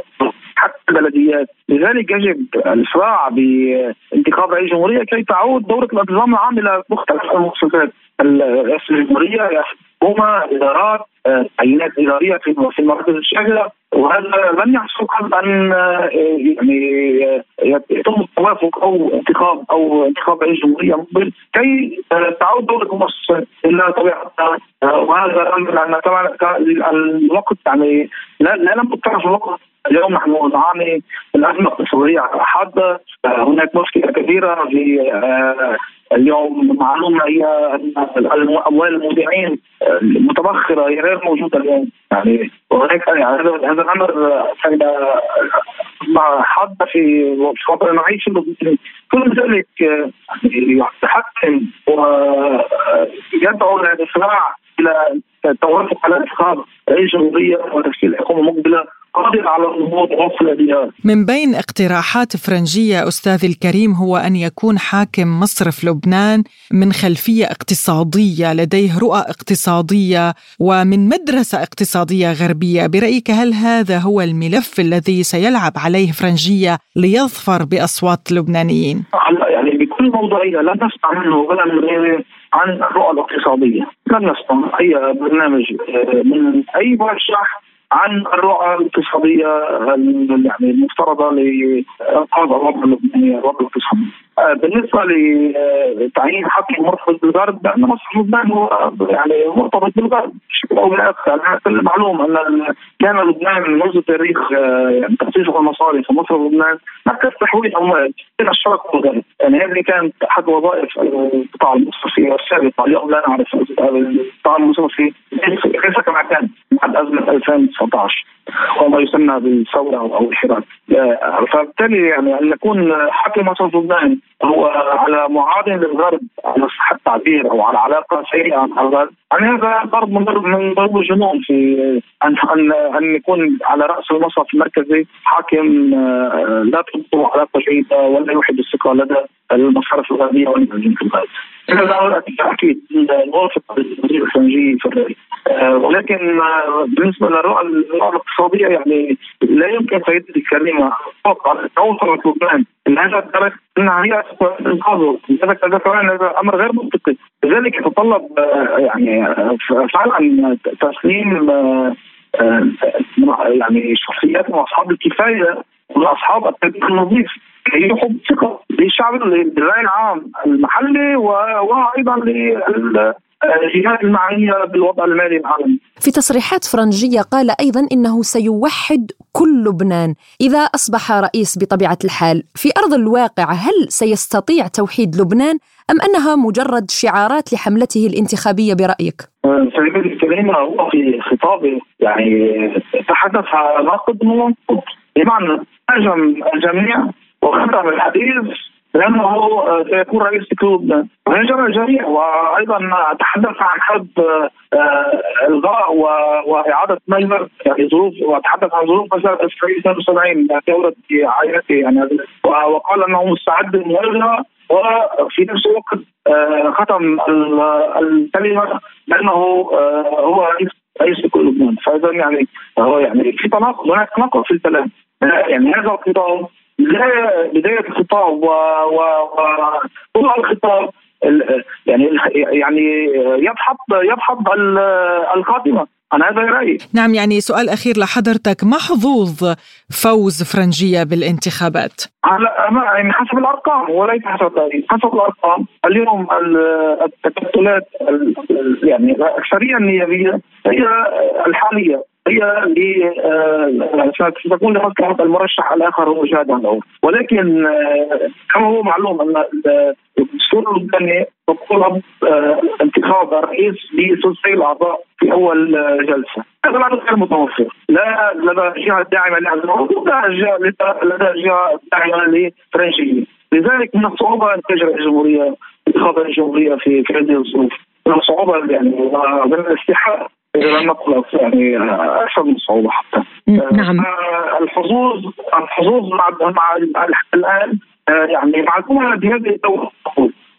حتى البلديات. لذلك يجب الاسراع بانتخاب رئيس الجمهوريه كي تعود دورة الانتظام العام إلى مختلف المؤسسات. رئاسه الجمهوريه حكومه ادارات تعيينات إدارية في المراكز الشاغله وهذا لن يحصل قبل ان يعني يتم التوافق أو انتخاب أو انتخاب رئيس جمهورية مقبل كي تعود دوله المؤسسات إلى طبيعتها. وهذا الأمر لأن طبعا الوقت يعني لا لم تتعرف الوقت. اليوم نحن نعاني من أزمة اقتصادية حاده هناك مشكلة كبيرة في اليوم. معلومة هي أن الأموال المودعين المتبخره هي غير موجودة اليوم. يعني وهناك يعني هذا الأمر حاده في وضع المعيشي كل ذلك يتحكم ويدعو للاسراع إلى التوافق على انتخاب رئيس جمهوريه وتشكيل حكومه مقبلة. قادر على النهوض بها. من بين اقتراحات فرنجية أستاذ الكريم هو أن يكون حاكم مصرف لبنان من خلفية اقتصادية لديه رؤى اقتصادية ومن مدرسة اقتصادية غربية. برأيك هل هذا هو الملف الذي سيلعب عليه فرنجية ليظفر بأصوات اللبنانيين؟ يعني بكل موضوعية لا نسمع منه ولا من غيره عن الرؤى الاقتصادية. لم نسمع أي برنامج من أي مرشح عن الرؤى الاقتصادية يعني المفترضة لإنقاذ الوضع اللبناني الوضع الاقتصادي. بالنسبة لتعيين حكم مرتبط بالغرب لأن مصر لبنان هو يعني مرتبط بالغرب بشكل أو بآخر. يعني معلوم أن كان لبنان منذ تاريخ يعني تاسيسه المصاري في مصر ولبنان مركز تحويل اموال بين الشرق والغرب يعني هذه كانت أحد وظائف القطاع المصرفي السابقه اليوم لا نعرف القطاع المصرفي كيف كما كان بعد أزمة 2019 وما يسمى بالثورة أو الحراك فبالتالي يعني أن يكون حكم مصر لبنان هو على معادن للغرب على صحة التعبير أو على علاقة سيئة مع الغرب يعني هذا ضرب من ضرب من ضرب الجنون في ان ان أن يكون على رأس المصرف المركزي حاكم لا تبقى علاقة جيدة ولا يوحد الثقة لدى المصارف الغربية والمنزلين في. هذا أكيد نوافق الوزير الخارجيه في الراي ولكن بالنسبة للرؤى الاقتصادية يعني لا يمكن سيدتي الكريمه أتوقع توصلت لبنان إن هذا الدرجه انها هي انقاذه هذا كمان هذا أمر غير منطقي. لذلك يتطلب يعني فعلا تسليم يعني شخصيات واصحاب الكفاية واصحاب التاريخ النظيف. كي ثقه للشعب للراي العام المحلي وأيضا الجهات المعنية بالوضع المالي العالمي. في تصريحات فرنجية قال أيضا إنه سيوحد كل لبنان إذا أصبح رئيس بطبيعة الحال، في أرض الواقع هل سيستطيع توحيد لبنان أم أنها مجرد شعارات لحملته الانتخابية برأيك؟ سيدي الكريمه هو في خطابه يعني تحدث على ناقد ومنقود بمعنى هاجم الجميع وختم الحديث لأنه آه، سيكون رئيس لبنان وهاجم الجميع. وأيضا تحدث عن حرب آه، الغاء وإعادة مجلس يعني ظروف وتحدث عن ظروف مساله إسرائيل 72 ثوره عائلته يعني وقال أنه مستعد للمواجهه وفي نفس الوقت آه، ختم الكلمة بأنه هو رئيس رئيس لكل لبنان. فاذا يعني هو يعني في تناقض هناك تناقض في الكلام. يعني هذا الخطاب بدايه الخطاب و, و... و... الخطاب يعني يعني يدحض يدحض الخاتمة. أنا هذا رأيي. نعم يعني سؤال أخير لحضرتك. ما حظوظ فوز فرنجية بالانتخابات؟ على يعني حسب الأرقام وليس حسب التاريخ. حسب الأرقام اليوم التكتلات يعني الأكثرية النيابية هي الحالية. هي آه، ستكون لمصلحه المرشح الآخر هو جاد له ولكن آه، كما هو معلوم أن الدستور اللبناني تطلب آه، انتخاب الرئيس بثلثي الأعضاء في أول جلسة. هذا العدد غير متوفر. لا لدى الجهه الداعمه ولا لدى الجهه الداعمه لفرنسيه لذلك من الصعوبة أن تجري الجمهورية انتخابات الجمهورية في في هذه الظروف. من الصعوبة يعني من الاستحالة. إذا لم نقل يعني أكثر من صعوبه حتى. نعم. آه، الحظوظ الحظوظ مع مع الآن آه، يعني معلومه بهذه الدورة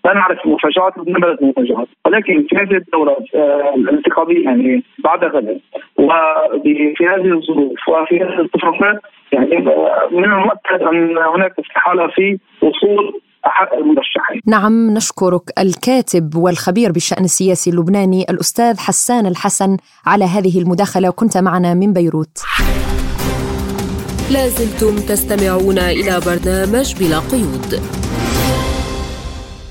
لا نعرف مفاجات نبذت مفاجات ولكن في هذه الدورة آه، الانتخابيه يعني بعد غدا وفي هذه الظروف وفي هذه الاتفاقات يعني من المؤكد أن هناك استحاله في وصول المرشحين. نعم نشكرك الكاتب والخبير بالشأن السياسي اللبناني الأستاذ حسان الحسن على هذه المداخلة وكنت معنا من بيروت. لازلتم تستمعون إلى برنامج بلا قيود.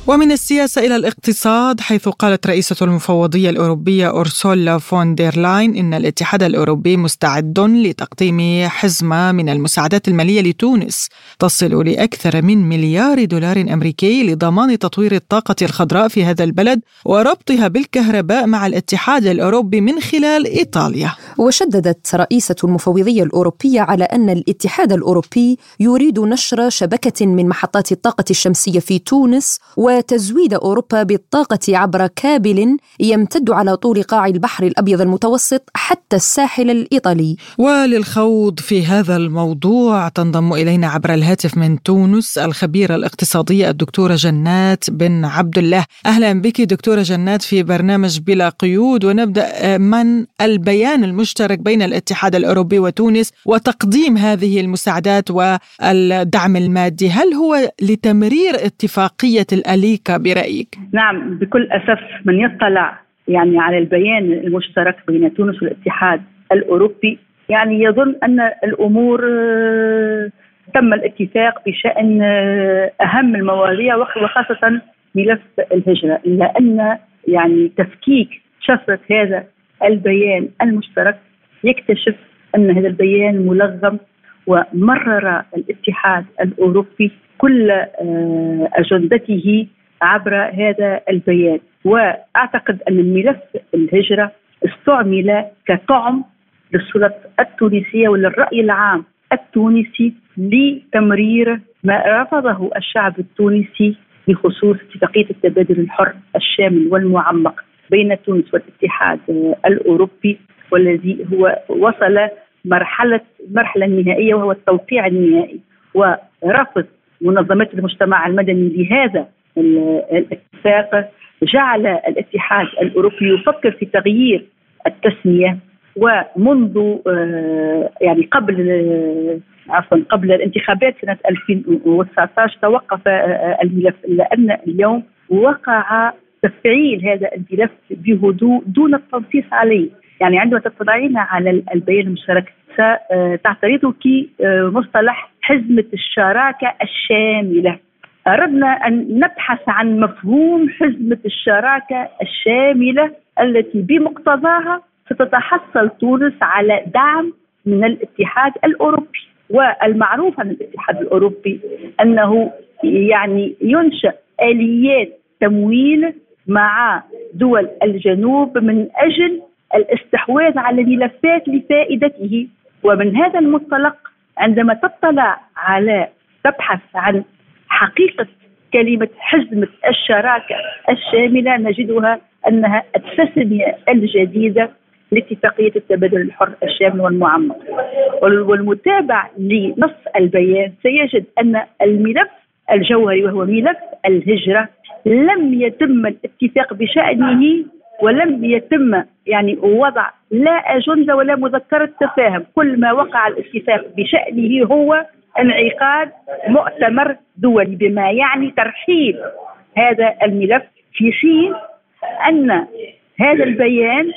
ومن السياسة إلى الاقتصاد حيث قالت رئيسة المفوضية الأوروبية أورسولا فون دير لاين إن الاتحاد الأوروبي مستعد لتقديم حزمة من المساعدات المالية لتونس تصل لأكثر من مليار دولار أمريكي لضمان تطوير الطاقة الخضراء في هذا البلد وربطها بالكهرباء مع الاتحاد الأوروبي من خلال إيطاليا. وشددت رئيسة المفوضية الأوروبية على أن الاتحاد الأوروبي يريد نشر شبكة من محطات الطاقة الشمسية في تونس وتزويد أوروبا بالطاقة عبر كابل يمتد على طول قاع البحر الأبيض المتوسط حتى الساحل الإيطالي. وللخوض في هذا الموضوع تنضم إلينا عبر الهاتف من تونس الخبيرة الاقتصادية الدكتورة جنات بن عبد الله. أهلا بك دكتورة جنات في برنامج بلا قيود. ونبدأ من البيان المشترك بين الاتحاد الأوروبي وتونس وتقديم هذه المساعدات والدعم المادي هل هو لتمرير اتفاقية الألية أمريكا برأيك؟ نعم بكل أسف من يطلع يعني على البيان المشترك بين تونس والاتحاد الأوروبي يعني يظن أن الأمور آه، تم الاتفاق بشأن آه، أهم المواضيع وخاصة ملف الهجرة إلا أن يعني تفكيك شفرة هذا البيان المشترك يكتشف أن هذا البيان ملغم ومرر الاتحاد الأوروبي كل آه، أجندته عبر هذا البيان. وأعتقد أن الملف الهجرة استعمل كطعم للسلطة التونسية وللرأي العام التونسي لتمرير ما رفضه الشعب التونسي بخصوص اتفاقية التبادل الحر الشامل والمعمق. بين تونس والاتحاد الأوروبي والذي هو وصل مرحله المرحله النهائيه وهو التوقيع النهائي ورفض منظمات المجتمع المدني لهذا الاتفاق جعل الاتحاد الأوروبي يفكر في تغيير التسمية ومنذ آه، يعني قبل آه، عفوا قبل الانتخابات سنة 2019 توقف آه، الملف الا ان اليوم وقع تفعيل هذا الملف بهدوء دون التنصيص عليه. يعني عندما تطلعين على البيان المشترك ستعترضك مصطلح حزمة الشراكة الشاملة. أردنا أن نبحث عن مفهوم حزمة الشراكة الشاملة التي بمقتضاها ستتحصل تونس على دعم من الاتحاد الأوروبي. والمعروف عن الاتحاد الأوروبي أنه يعني ينشأ آليات تمويل مع دول الجنوب من أجل الاستحواذ على ملفات لفائدته. ومن هذا المنطلق عندما تطلع على تبحث عن حقيقة كلمة حزمة الشراكة الشاملة نجدها أنها التسمية الجديدة لاتفاقية التبادل الحر الشامل والمعمق. والمتابع لنص البيان سيجد أن الملف الجوهري وهو ملف الهجرة لم يتم الاتفاق بشأنه ولم يتم يعني وضع لا أجندة ولا مذكرة تفاهم. كل ما وقع الاتفاق بشأنه هو انعقاد مؤتمر دولي بما يعني ترحيل هذا الملف في حين أن هذا البيان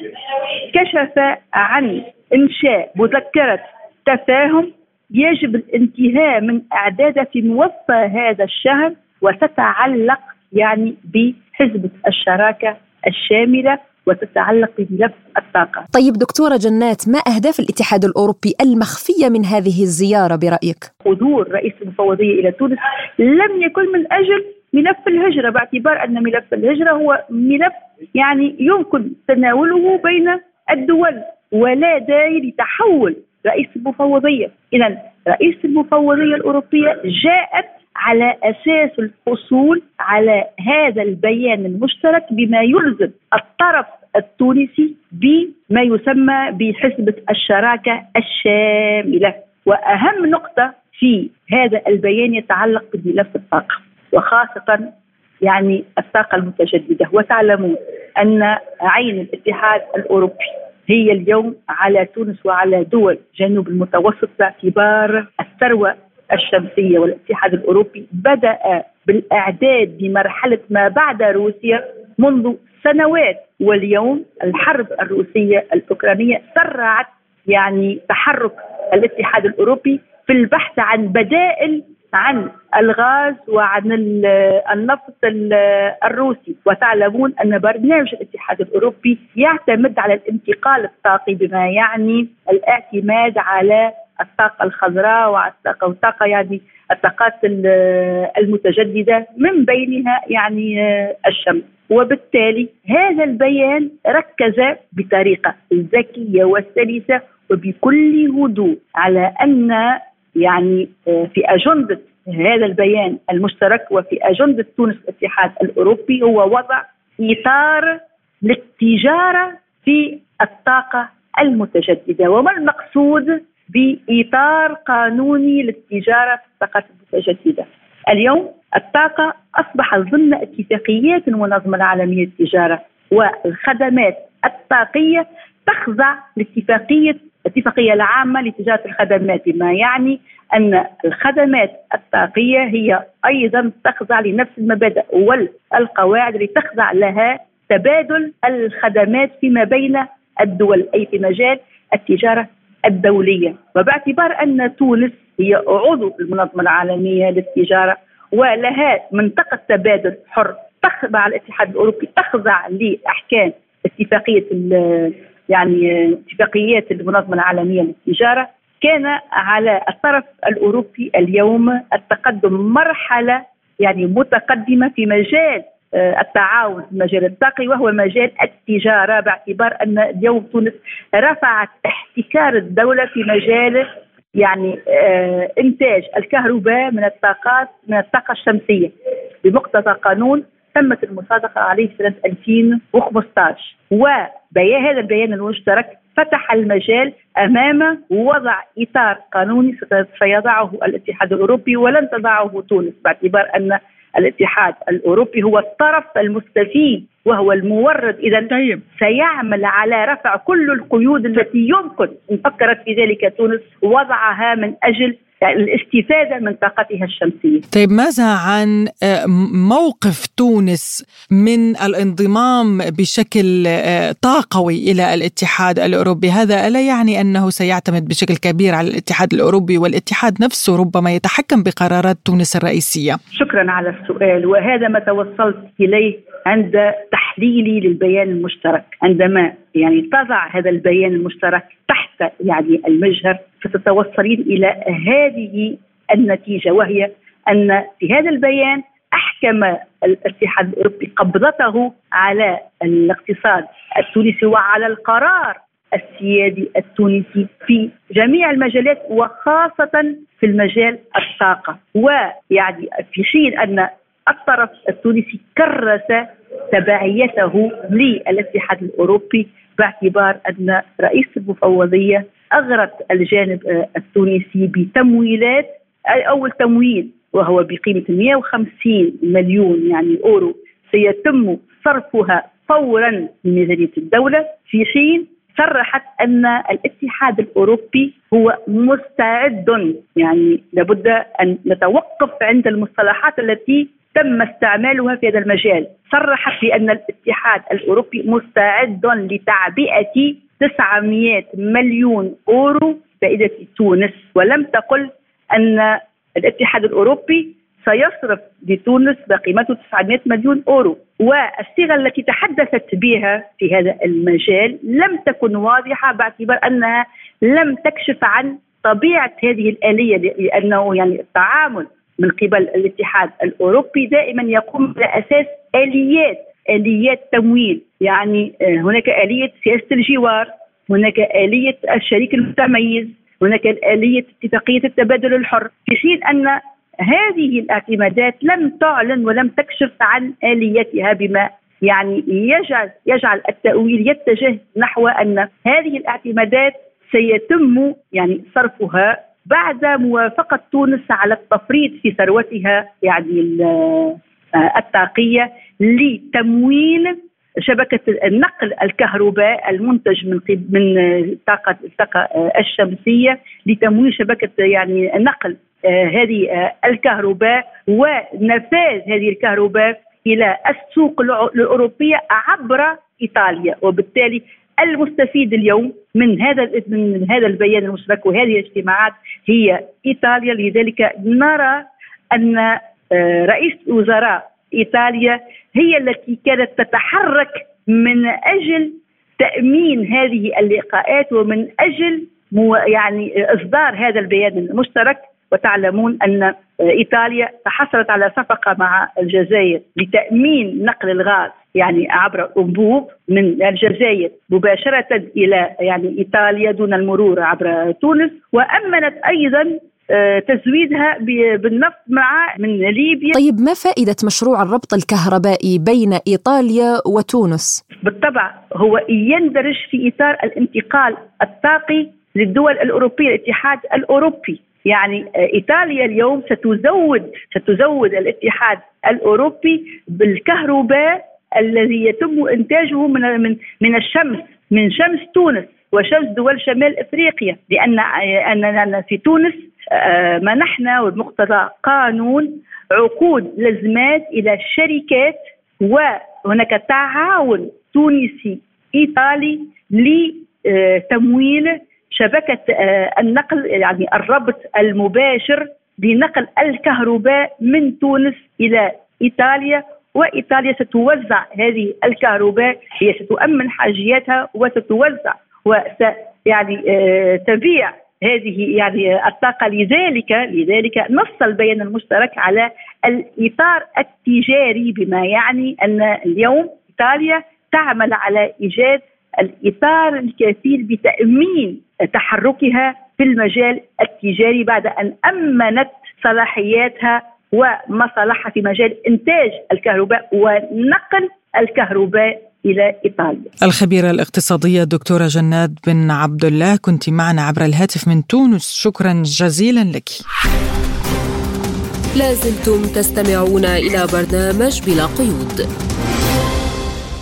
كشف عن إنشاء مذكرة تفاهم يجب الانتهاء من إعدادها في موفى هذا الشهر وتتعلق يعني بحزب الشراكة الشاملة وتتعلق بملف الطاقة طيب دكتورة جنات ما أهداف الاتحاد الأوروبي المخفية من هذه الزيارة برأيك؟ حضور رئيس المفوضية إلى تونس لم يكن من أجل ملف الهجرة باعتبار أن ملف الهجرة هو ملف يعني يمكن تناوله بين الدول ولا داعي لتحول رئيس المفوضية إذا رئيس المفوضية الأوروبية جاءت على أساس الحصول على هذا البيان المشترك بما يلزم الطرف التونسي بما يسمى بحسبة الشراكة الشاملة. وأهم نقطة في هذا البيان يتعلق بملف الطاقة وخاصة يعني الطاقة المتجددة. وتعلمون أن عين الاتحاد الأوروبي هي اليوم على تونس وعلى دول جنوب المتوسط باعتبار الثروة الشمسية والاتحاد الأوروبي بدأ بالإعداد بمرحله ما بعد روسيا منذ سنوات واليوم الحرب الروسية الأوكرانية سرعت يعني تحرك الاتحاد الأوروبي في البحث عن بدائل عن الغاز وعن النفط الروسي. وتعلمون أن برنامج الاتحاد الأوروبي يعتمد على الانتقال الطاقي بما يعني الاعتماد على الطاقة الخضراء والطاقة والطاقة يعني الطاقات المتجددة من بينها يعني آه، الشمس. وبالتالي هذا البيان ركز بطريقة ذكية وسلسة وبكل هدوء على أن يعني آه، في أجندة هذا البيان المشترك وفي أجندة تونس الاتحاد الأوروبي هو وضع إطار للتجارة في الطاقة المتجددة. وما المقصود بإطار قانوني للتجارة في الطاقات المتجددة. اليوم الطاقة اصبحت ضمن اتفاقيات المنظمة العالمية للتجارة والخدمات الطاقية تخضع لاتفاقيه الاتفاقية العامة لتجارة الخدمات بما يعني أن الخدمات الطاقية هي أيضا تخضع لنفس المبادئ والقواعد اللي تخضع لها تبادل الخدمات فيما بين الدول أي في مجال التجارة الدولية. وباعتبار أن تونس هي عضو المنظمة العالمية للتجارة ولها منطقة تبادل حر تخضع الاتحاد الأوروبي تخضع لأحكام اتفاقية يعني اتفاقيات المنظمة العالمية للتجارة. كان على الطرف الأوروبي اليوم التقدم مرحلة يعني متقدمة في مجال التعاون في المجال الطاقي وهو مجال التجارة باعتبار أن اليوم تونس رفعت احتكار الدولة في مجال يعني آه، إنتاج الكهرباء من الطاقات من الطاقة الشمسية. بمقتضى قانون تمت المصادقة عليه سنة 2015 وبيان هذا البيان المشترك فتح المجال أمام وضع إطار قانوني سيضعه الاتحاد الأوروبي ولن تضعه تونس باعتبار أن الاتحاد الأوروبي هو الطرف المستفيد وهو المورد إذا طيب. سيعمل على رفع كل القيود التي يمكن إن فكرت في ذلك تونس وضعها من أجل الاستفادة من طاقتها الشمسية. طيب ماذا عن آه، موقف تونس من الانضمام بشكل آه، طاقوي إلى الاتحاد الأوروبي؟ هذا ألا يعني أنه سيعتمد بشكل كبير على الاتحاد الأوروبي والاتحاد نفسه ربما يتحكم بقرارات تونس الرئيسية؟ شكرا على السؤال وهذا ما توصلت إليه عند تحليلي للبيان المشترك عندما يعني تضع هذا البيان المشترك تحت يعني المجهر ستتوصلين إلى هذه النتيجة وهي أن في هذا البيان أحكم الاتحاد الأوروبي قبضته على الاقتصاد التونسي وعلى القرار السيادي التونسي في جميع المجالات وخاصة في المجال الطاقة. ويعني في حين أن الطرف التونسي كرس تبعيته للاتحاد الأوروبي باعتبار أن رئيس المفوضية اغرت الجانب آه، التونسي بتمويلات أول تمويل وهو بقيمة 150 مليون يعني أورو سيتم صرفها فورا من ميزانيه الدولة. في حين صرحت أن الاتحاد الأوروبي هو مستعد يعني لابد أن نتوقف عند المصطلحات التي تم استعمالها في هذا المجال. صرحت بأن الاتحاد الأوروبي مستعد لتعبئة 900 مليون أورو فائدة تونس. ولم تقل أن الاتحاد الأوروبي سيصرف لتونس بقيمته 900 مليون أورو. والصيغة التي تحدثت بها في هذا المجال لم تكن واضحة باعتبار أنها لم تكشف عن طبيعة هذه الآلية لأنه يعني التعامل من قبل الاتحاد الأوروبي دائما يقوم على أساس آليات آليات تمويل. يعني آه، هناك آلية سياسة الجوار هناك آلية الشريك المتميز هناك آلية اتفاقية التبادل الحر. في حين أن هذه الاعتمادات لم تعلن ولم تكشف عن الياتها بما يعني يجعل يجعل التأويل يتجه نحو أن هذه الاعتمادات سيتم يعني صرفها بعد موافقة تونس على التفريط في ثروتها يعني آه، الطاقية لتمويل شبكة النقل الكهرباء المنتج من من الطاقة الطاقة آه، الشمسية لتمويل شبكة يعني نقل آه، هذه الكهرباء ونفاذ هذه الكهرباء إلى السوق الأوروبية عبر إيطاليا. وبالتالي المستفيد اليوم من هذا من هذا البيان المشترك وهذه الاجتماعات هي إيطاليا. لذلك نرى أن آه، رئيس وزراء إيطاليا هي التي كانت تتحرك من أجل تأمين هذه اللقاءات ومن أجل يعني إصدار هذا البيان المشترك. وتعلمون أن إيطاليا تحصلت على صفقة مع الجزائر لتأمين نقل الغاز يعني عبر أنبوب من الجزائر مباشرة إلى يعني إيطاليا دون المرور عبر تونس وأمنت أيضا آه، تزويدها بالنفط مع من ليبيا طيب ما فائدة مشروع الربط الكهربائي بين إيطاليا وتونس؟ بالطبع هو يندرج في إطار الانتقال الطاقي للدول الأوروبية الاتحاد الأوروبي يعني إيطاليا اليوم ستزود ستزود الاتحاد الأوروبي بالكهرباء الذي يتم إنتاجه من من من الشمس من شمس تونس وشمس دول شمال إفريقيا لأن أننا في تونس آه، منحنا وبمقتضى قانون عقود لزمات إلى الشركات وهناك تعاون تونسي إيطالي لتمويل شبكة آه، النقل يعني الربط المباشر بنقل الكهرباء من تونس إلى إيطاليا وإيطاليا ستوزع هذه الكهرباء هي ستؤمن حاجياتها وستوزع وس يعني آه، تبيع هذه يعني الطاقة. لذلك لذلك نص البيان المشترك على الإطار التجاري بما يعني أن اليوم إيطاليا تعمل على إيجاد الإطار الكفيل بتأمين تحركها في المجال التجاري بعد أن أمنت صلاحياتها ومصالحها في مجال إنتاج الكهرباء ونقل الكهرباء إلى إيطاليا. الخبيرة الاقتصادية الدكتوره جنات بن عبد الله كنت معنا عبر الهاتف من تونس شكرا جزيلا لك. لازلتم تستمعون إلى برنامج بلا قيود.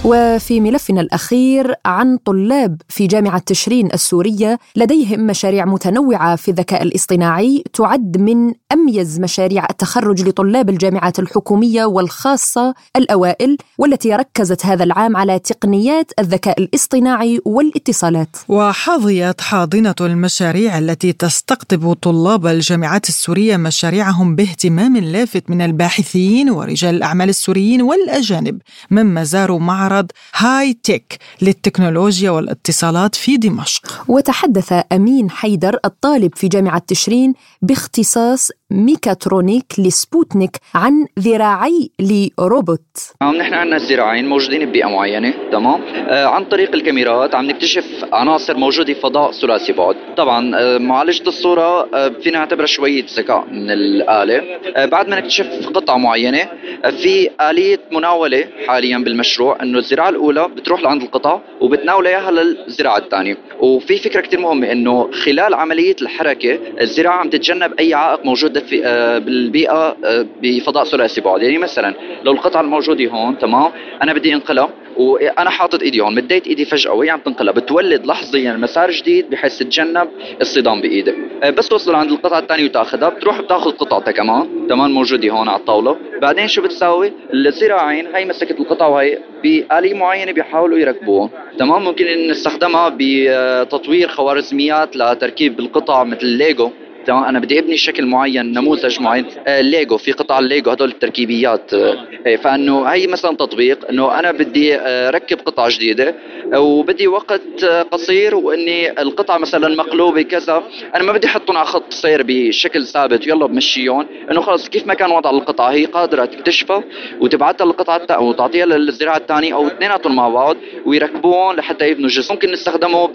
وفي ملفنا الأخير عن طلاب في جامعة تشرين السورية لديهم مشاريع متنوعة في الذكاء الاصطناعي تعد من أميز مشاريع التخرج لطلاب الجامعات الحكومية والخاصة الأوائل والتي ركزت هذا العام على تقنيات الذكاء الاصطناعي والاتصالات. وحظيت حاضنة المشاريع التي تستقطب طلاب الجامعات السورية مشاريعهم باهتمام لافت من الباحثين ورجال الأعمال السوريين والأجانب ممن زاروا معرض هاي تك للتكنولوجيا والاتصالات في دمشق. وتحدث أمين حيدر الطالب في جامعة تشرين باختصاص ميكاترونيك لسبوتنيك عن ذراعي لروبوت. عم نحن عندنا الذراعين موجودين ببيئة معينة تمام؟ آه عن طريق الكاميرات عم نكتشف عناصر موجودة في فضاء ثلاثي بعد. طبعا آه معالجة الصورة آه فينا نعتبرها شوية ذكاء من الآلة. آه بعد ما نكتشف قطعة معينة آه في آلية مناولة حاليا بالمشروع إنه الذراع الأولى بتروح لعند القطع وبتناول إياها للذراع الثانية. وفي فكرة كثير مهمة إنه خلال عملية الحركة الذراع عم تتجنب أي عائق موجود في آه بالبيئة آه بفضاء ثلاثي بعد يعني مثلا لو القطعة الموجودة هون تمام أنا بدي أنقلها وأنا حاطط إيدي هون مديت إيدي فجأة وهي عم تنقلها بتولد لحظيا مسار جديد بحيث تتجنب الصدام بايدي بس توصل عند القطعة الثانية وتأخذها بتروح بتأخذ قطعتها كمان تمام موجودة هون على الطاولة. بعدين شو بتساوي؟ الذراعين هي مسكت القطعة وهي بآلية معينة بيحاولوا يركبوها تمام؟ ممكن نستخدمها بتطوير خوارزميات لتركيب القطع مثل الليجو. تمام أنا بدي أبني شكل معين نموذج معين. آه ليجو في قطع الليجو هدول التركيبيات. آه فإنه هي مثلا تطبيق إنه أنا بدي آه ركب قطعة جديدة وبدي وقت قصير وإني القطعة مثلا مقلوبة كذا. أنا ما بدي أحطهم على خط سير بشكل ثابت ويلا بمشيهم. إنه خلص كيف ما كان وضع القطعة هي قادرة تكتشفها وتبعتها للقطعة أو تعطيها للزراعة الثانية أو اثنيناتهم مع بعض ويركبوهم لحتى يبنوا جسم ممكن نستخدمه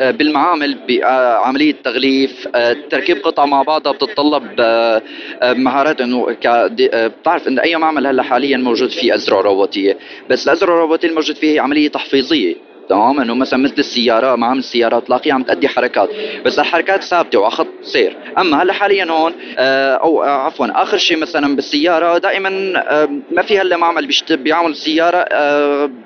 بالمعامل بعمليه تغليف تركيب قطع مع بعضها بتتطلب مهارات إنه بتعرف إن أي معمل هلأ حاليا موجود فيه ازرع روبوتية. بس الازرع الروبوتية الموجود فيه عملية تحفيظية. تمام؟ انه مثلا مثل السيارة معامل السيارات تلاقيها عم تأدي حركات. بس الحركات ثابتة وعلى خط سير. أما هلا حاليا هون أو عفوا آخر شيء مثلا بالسيارة دائما ما في هلا معمل بيعمل السيارة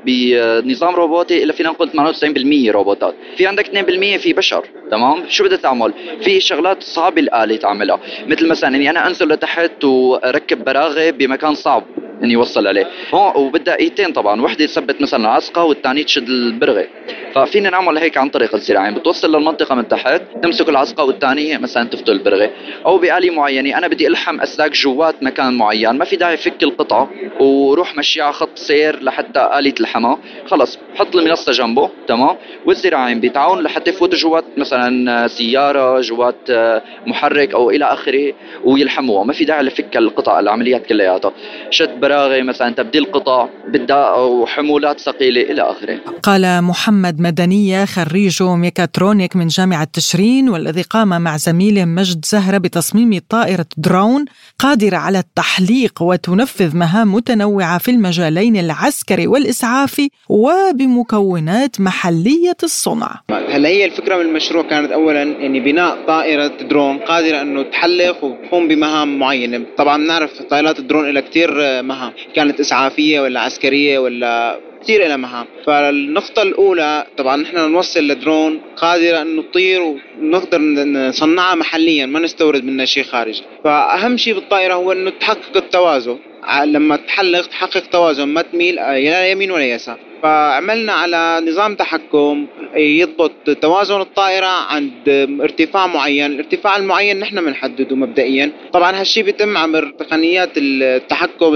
بنظام روبوتي إلا فينا نقول 98% روبوتات. في عندك 2% في بشر تمام؟ شو بدها تعمل؟ في شغلات صعبة الآلة تعملها. مثل مثلا إني أنا أنزل لتحت وركب براغي بمكان صعب إني يوصل عليه. هون وبدها ايتين طبعا وحدة تثبت مثلا العسقه والثانية تشد البرغي ففينا نعمل هيك عن طريق الزراعة. يعني بتوصل للمنطقة من تحت تمسك العسقه والثانيه مثلا تفتل البرغي أو بآلية معينة أنا بدي ألحم أسلاك جوات مكان معين. ما في داعي فك القطعة وروح مشيها على خط سير لحتى آلية الحما خلص حط المنصة جنبه تمام؟ والزراعين بيتعاونوا لحتى يفوتوا جوات مثلا سيارة جوات محرك أو إلى آخره ويلحموها. ما في داعي لفك القطع العمليات كلياتها. شد براغي مثلا تبديل قطع بدها أو حمولات ثقيلة إلى آخره. قال محمد مدنية خريج ميكاترونيك من جامعة تشرين والذي قام مع زميله مجد زهرة بتصميم طائرة درون قادرة على التحليق وتنفذ مهام متنوعة في المجالين العسكري والاسعافي وبمكونات محلية الصنع. هلا هي الفكرة من المشروع كانت اولا يعني بناء طائرة درون قادرة إنه تحلق وتقوم بمهام معينة، طبعا بنعرف طائرات الدرون لها كثير مهام، كانت إسعافية ولا عسكرية ولا كثير لها مهام. فالنقطة الأولى طبعا نحن نوصل لدرون قادرة أنه تطير ونقدر نصنعها محليا ما نستورد منها شيء خارجي. فأهم شيء بالطائرة هو أنه تحقق التوازن. لما تحلق تحقق توازن ما تميل لا يمين ولا يسار. فعملنا على نظام تحكم يضبط توازن الطائرة عند ارتفاع معين الارتفاع المعين نحن بنحدده مبدئيا. طبعا هالشيء بيتم عبر تقنيات التحكم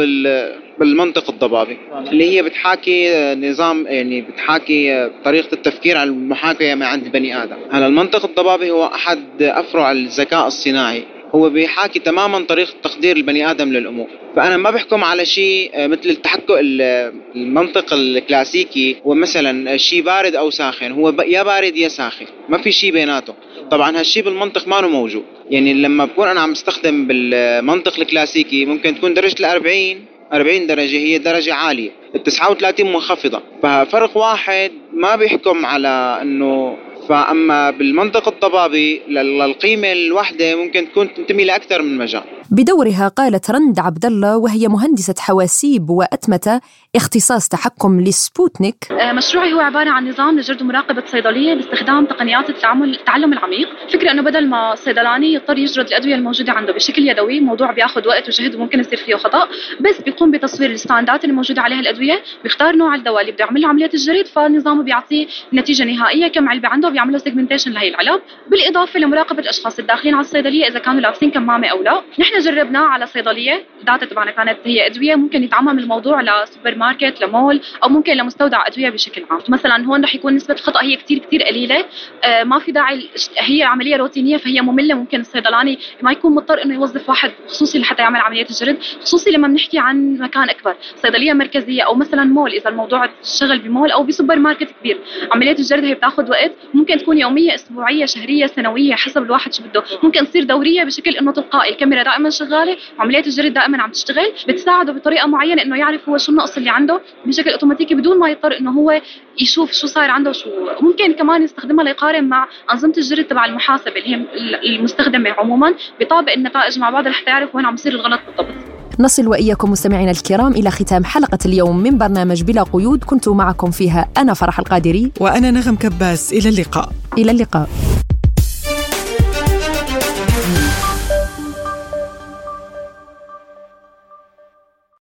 بالمنطق الضبابي اللي هي بتحاكي نظام يعني بتحاكي طريقة التفكير على المحاكاة ما عند البني آدم. هلا المنطق الضبابي هو أحد أفرع الذكاء الصناعي. هو بيحاكي تماما طريقة تقدير البني آدم للأمور. فأنا ما بحكم على شيء مثل التحكم المنطق الكلاسيكي هو مثلا شيء بارد أو ساخن. هو يا بارد يا ساخن. ما في شيء بيناته. طبعا هالشيء بالمنطق ما موجود. يعني لما بكون أنا عم استخدم بالمنطق الكلاسيكي ممكن تكون درجة الأربعين 40 درجة هي درجة عالية. ال 39 منخفضة. ففرق واحد ما بيحكم على إنه فأما بالمنطق الضبابي للقيمة الواحدة ممكن تكون تنتمي لأكثر من مجال. بدورها قالت رند عبد الله وهي مهندسة حواسيب وأتمتة اختصاص تحكم لسبوتنيك. آه، مشروعي هو عبارة عن نظام لجرد ومراقبة صيدلية باستخدام تقنيات التعامل التعلم العميق. فكرة أنه بدل ما الصيدلاني يضطر يجرد الأدوية الموجودة عنده بشكل يدوي موضوع بياخذ وقت وجهد وممكن يصير فيه خطأ بس بيقوم بتصوير الستاندات اللي موجودة عليها الأدوية بيختار نوع الدواء اللي بده يعمل له عملية الجريد فالنظام بيعطيه نتيجة نهائية كم علبة عنده وبيعمل له segmentation لهي العلب بالإضافة لمراقبة الأشخاص الداخلين على الصيدلية إذا كانوا لابسين كمامة أو لا. نحن جربناه على صيدلية ال data تبعنا كانت هي أدوية ممكن يتعمم الموضوع لسوبر ماركت لمول أو ممكن لمستودع أدوية بشكل عام. مثلا هون رح يكون نسبة الخطأ هي كثير كثير قليلة. آه ما في داعي هي عملية روتينية فهي مملة. ممكن الصيدلاني ما يكون مضطر إنه يوظف واحد خصوصي لحتى يعمل عملية الجرد خصوصي لما بنحكي عن مكان أكبر. صيدلية مركزية أو مثلا مول إذا الموضوع تشتغل بمول أو بسوبر ماركت كبير. عملية الجرد هي بتاخذ وقت. ممكن تكون يومية أسبوعية شهرية سنوية حسب الواحد شو بده. ممكن تصير دورية بشكل إنه تلقائي. الكاميرا دائما شغالة وعملية الجرد دائما عم تشتغل بتساعده بطريقة معينة إنه يعرف هو شو النقص اللي عنده بشكل أوتوماتيكي بدون ما يضطر إنه هو يشوف شو صاير عنده شو ممكن كمان يستخدمها ليقارن مع أنظمة الجرد تبع المحاسبة اللي هي المستخدمة عموما بيطابق النتائج مع بعض لحتى يعرف وين عم يصير الغلط بالضبط. نصل وإياكم مستمعينا الكرام إلى ختام حلقة اليوم من برنامج بلا قيود. كنت معكم فيها أنا فرح القادري وأنا نغم كباس. إلى اللقاء. إلى اللقاء.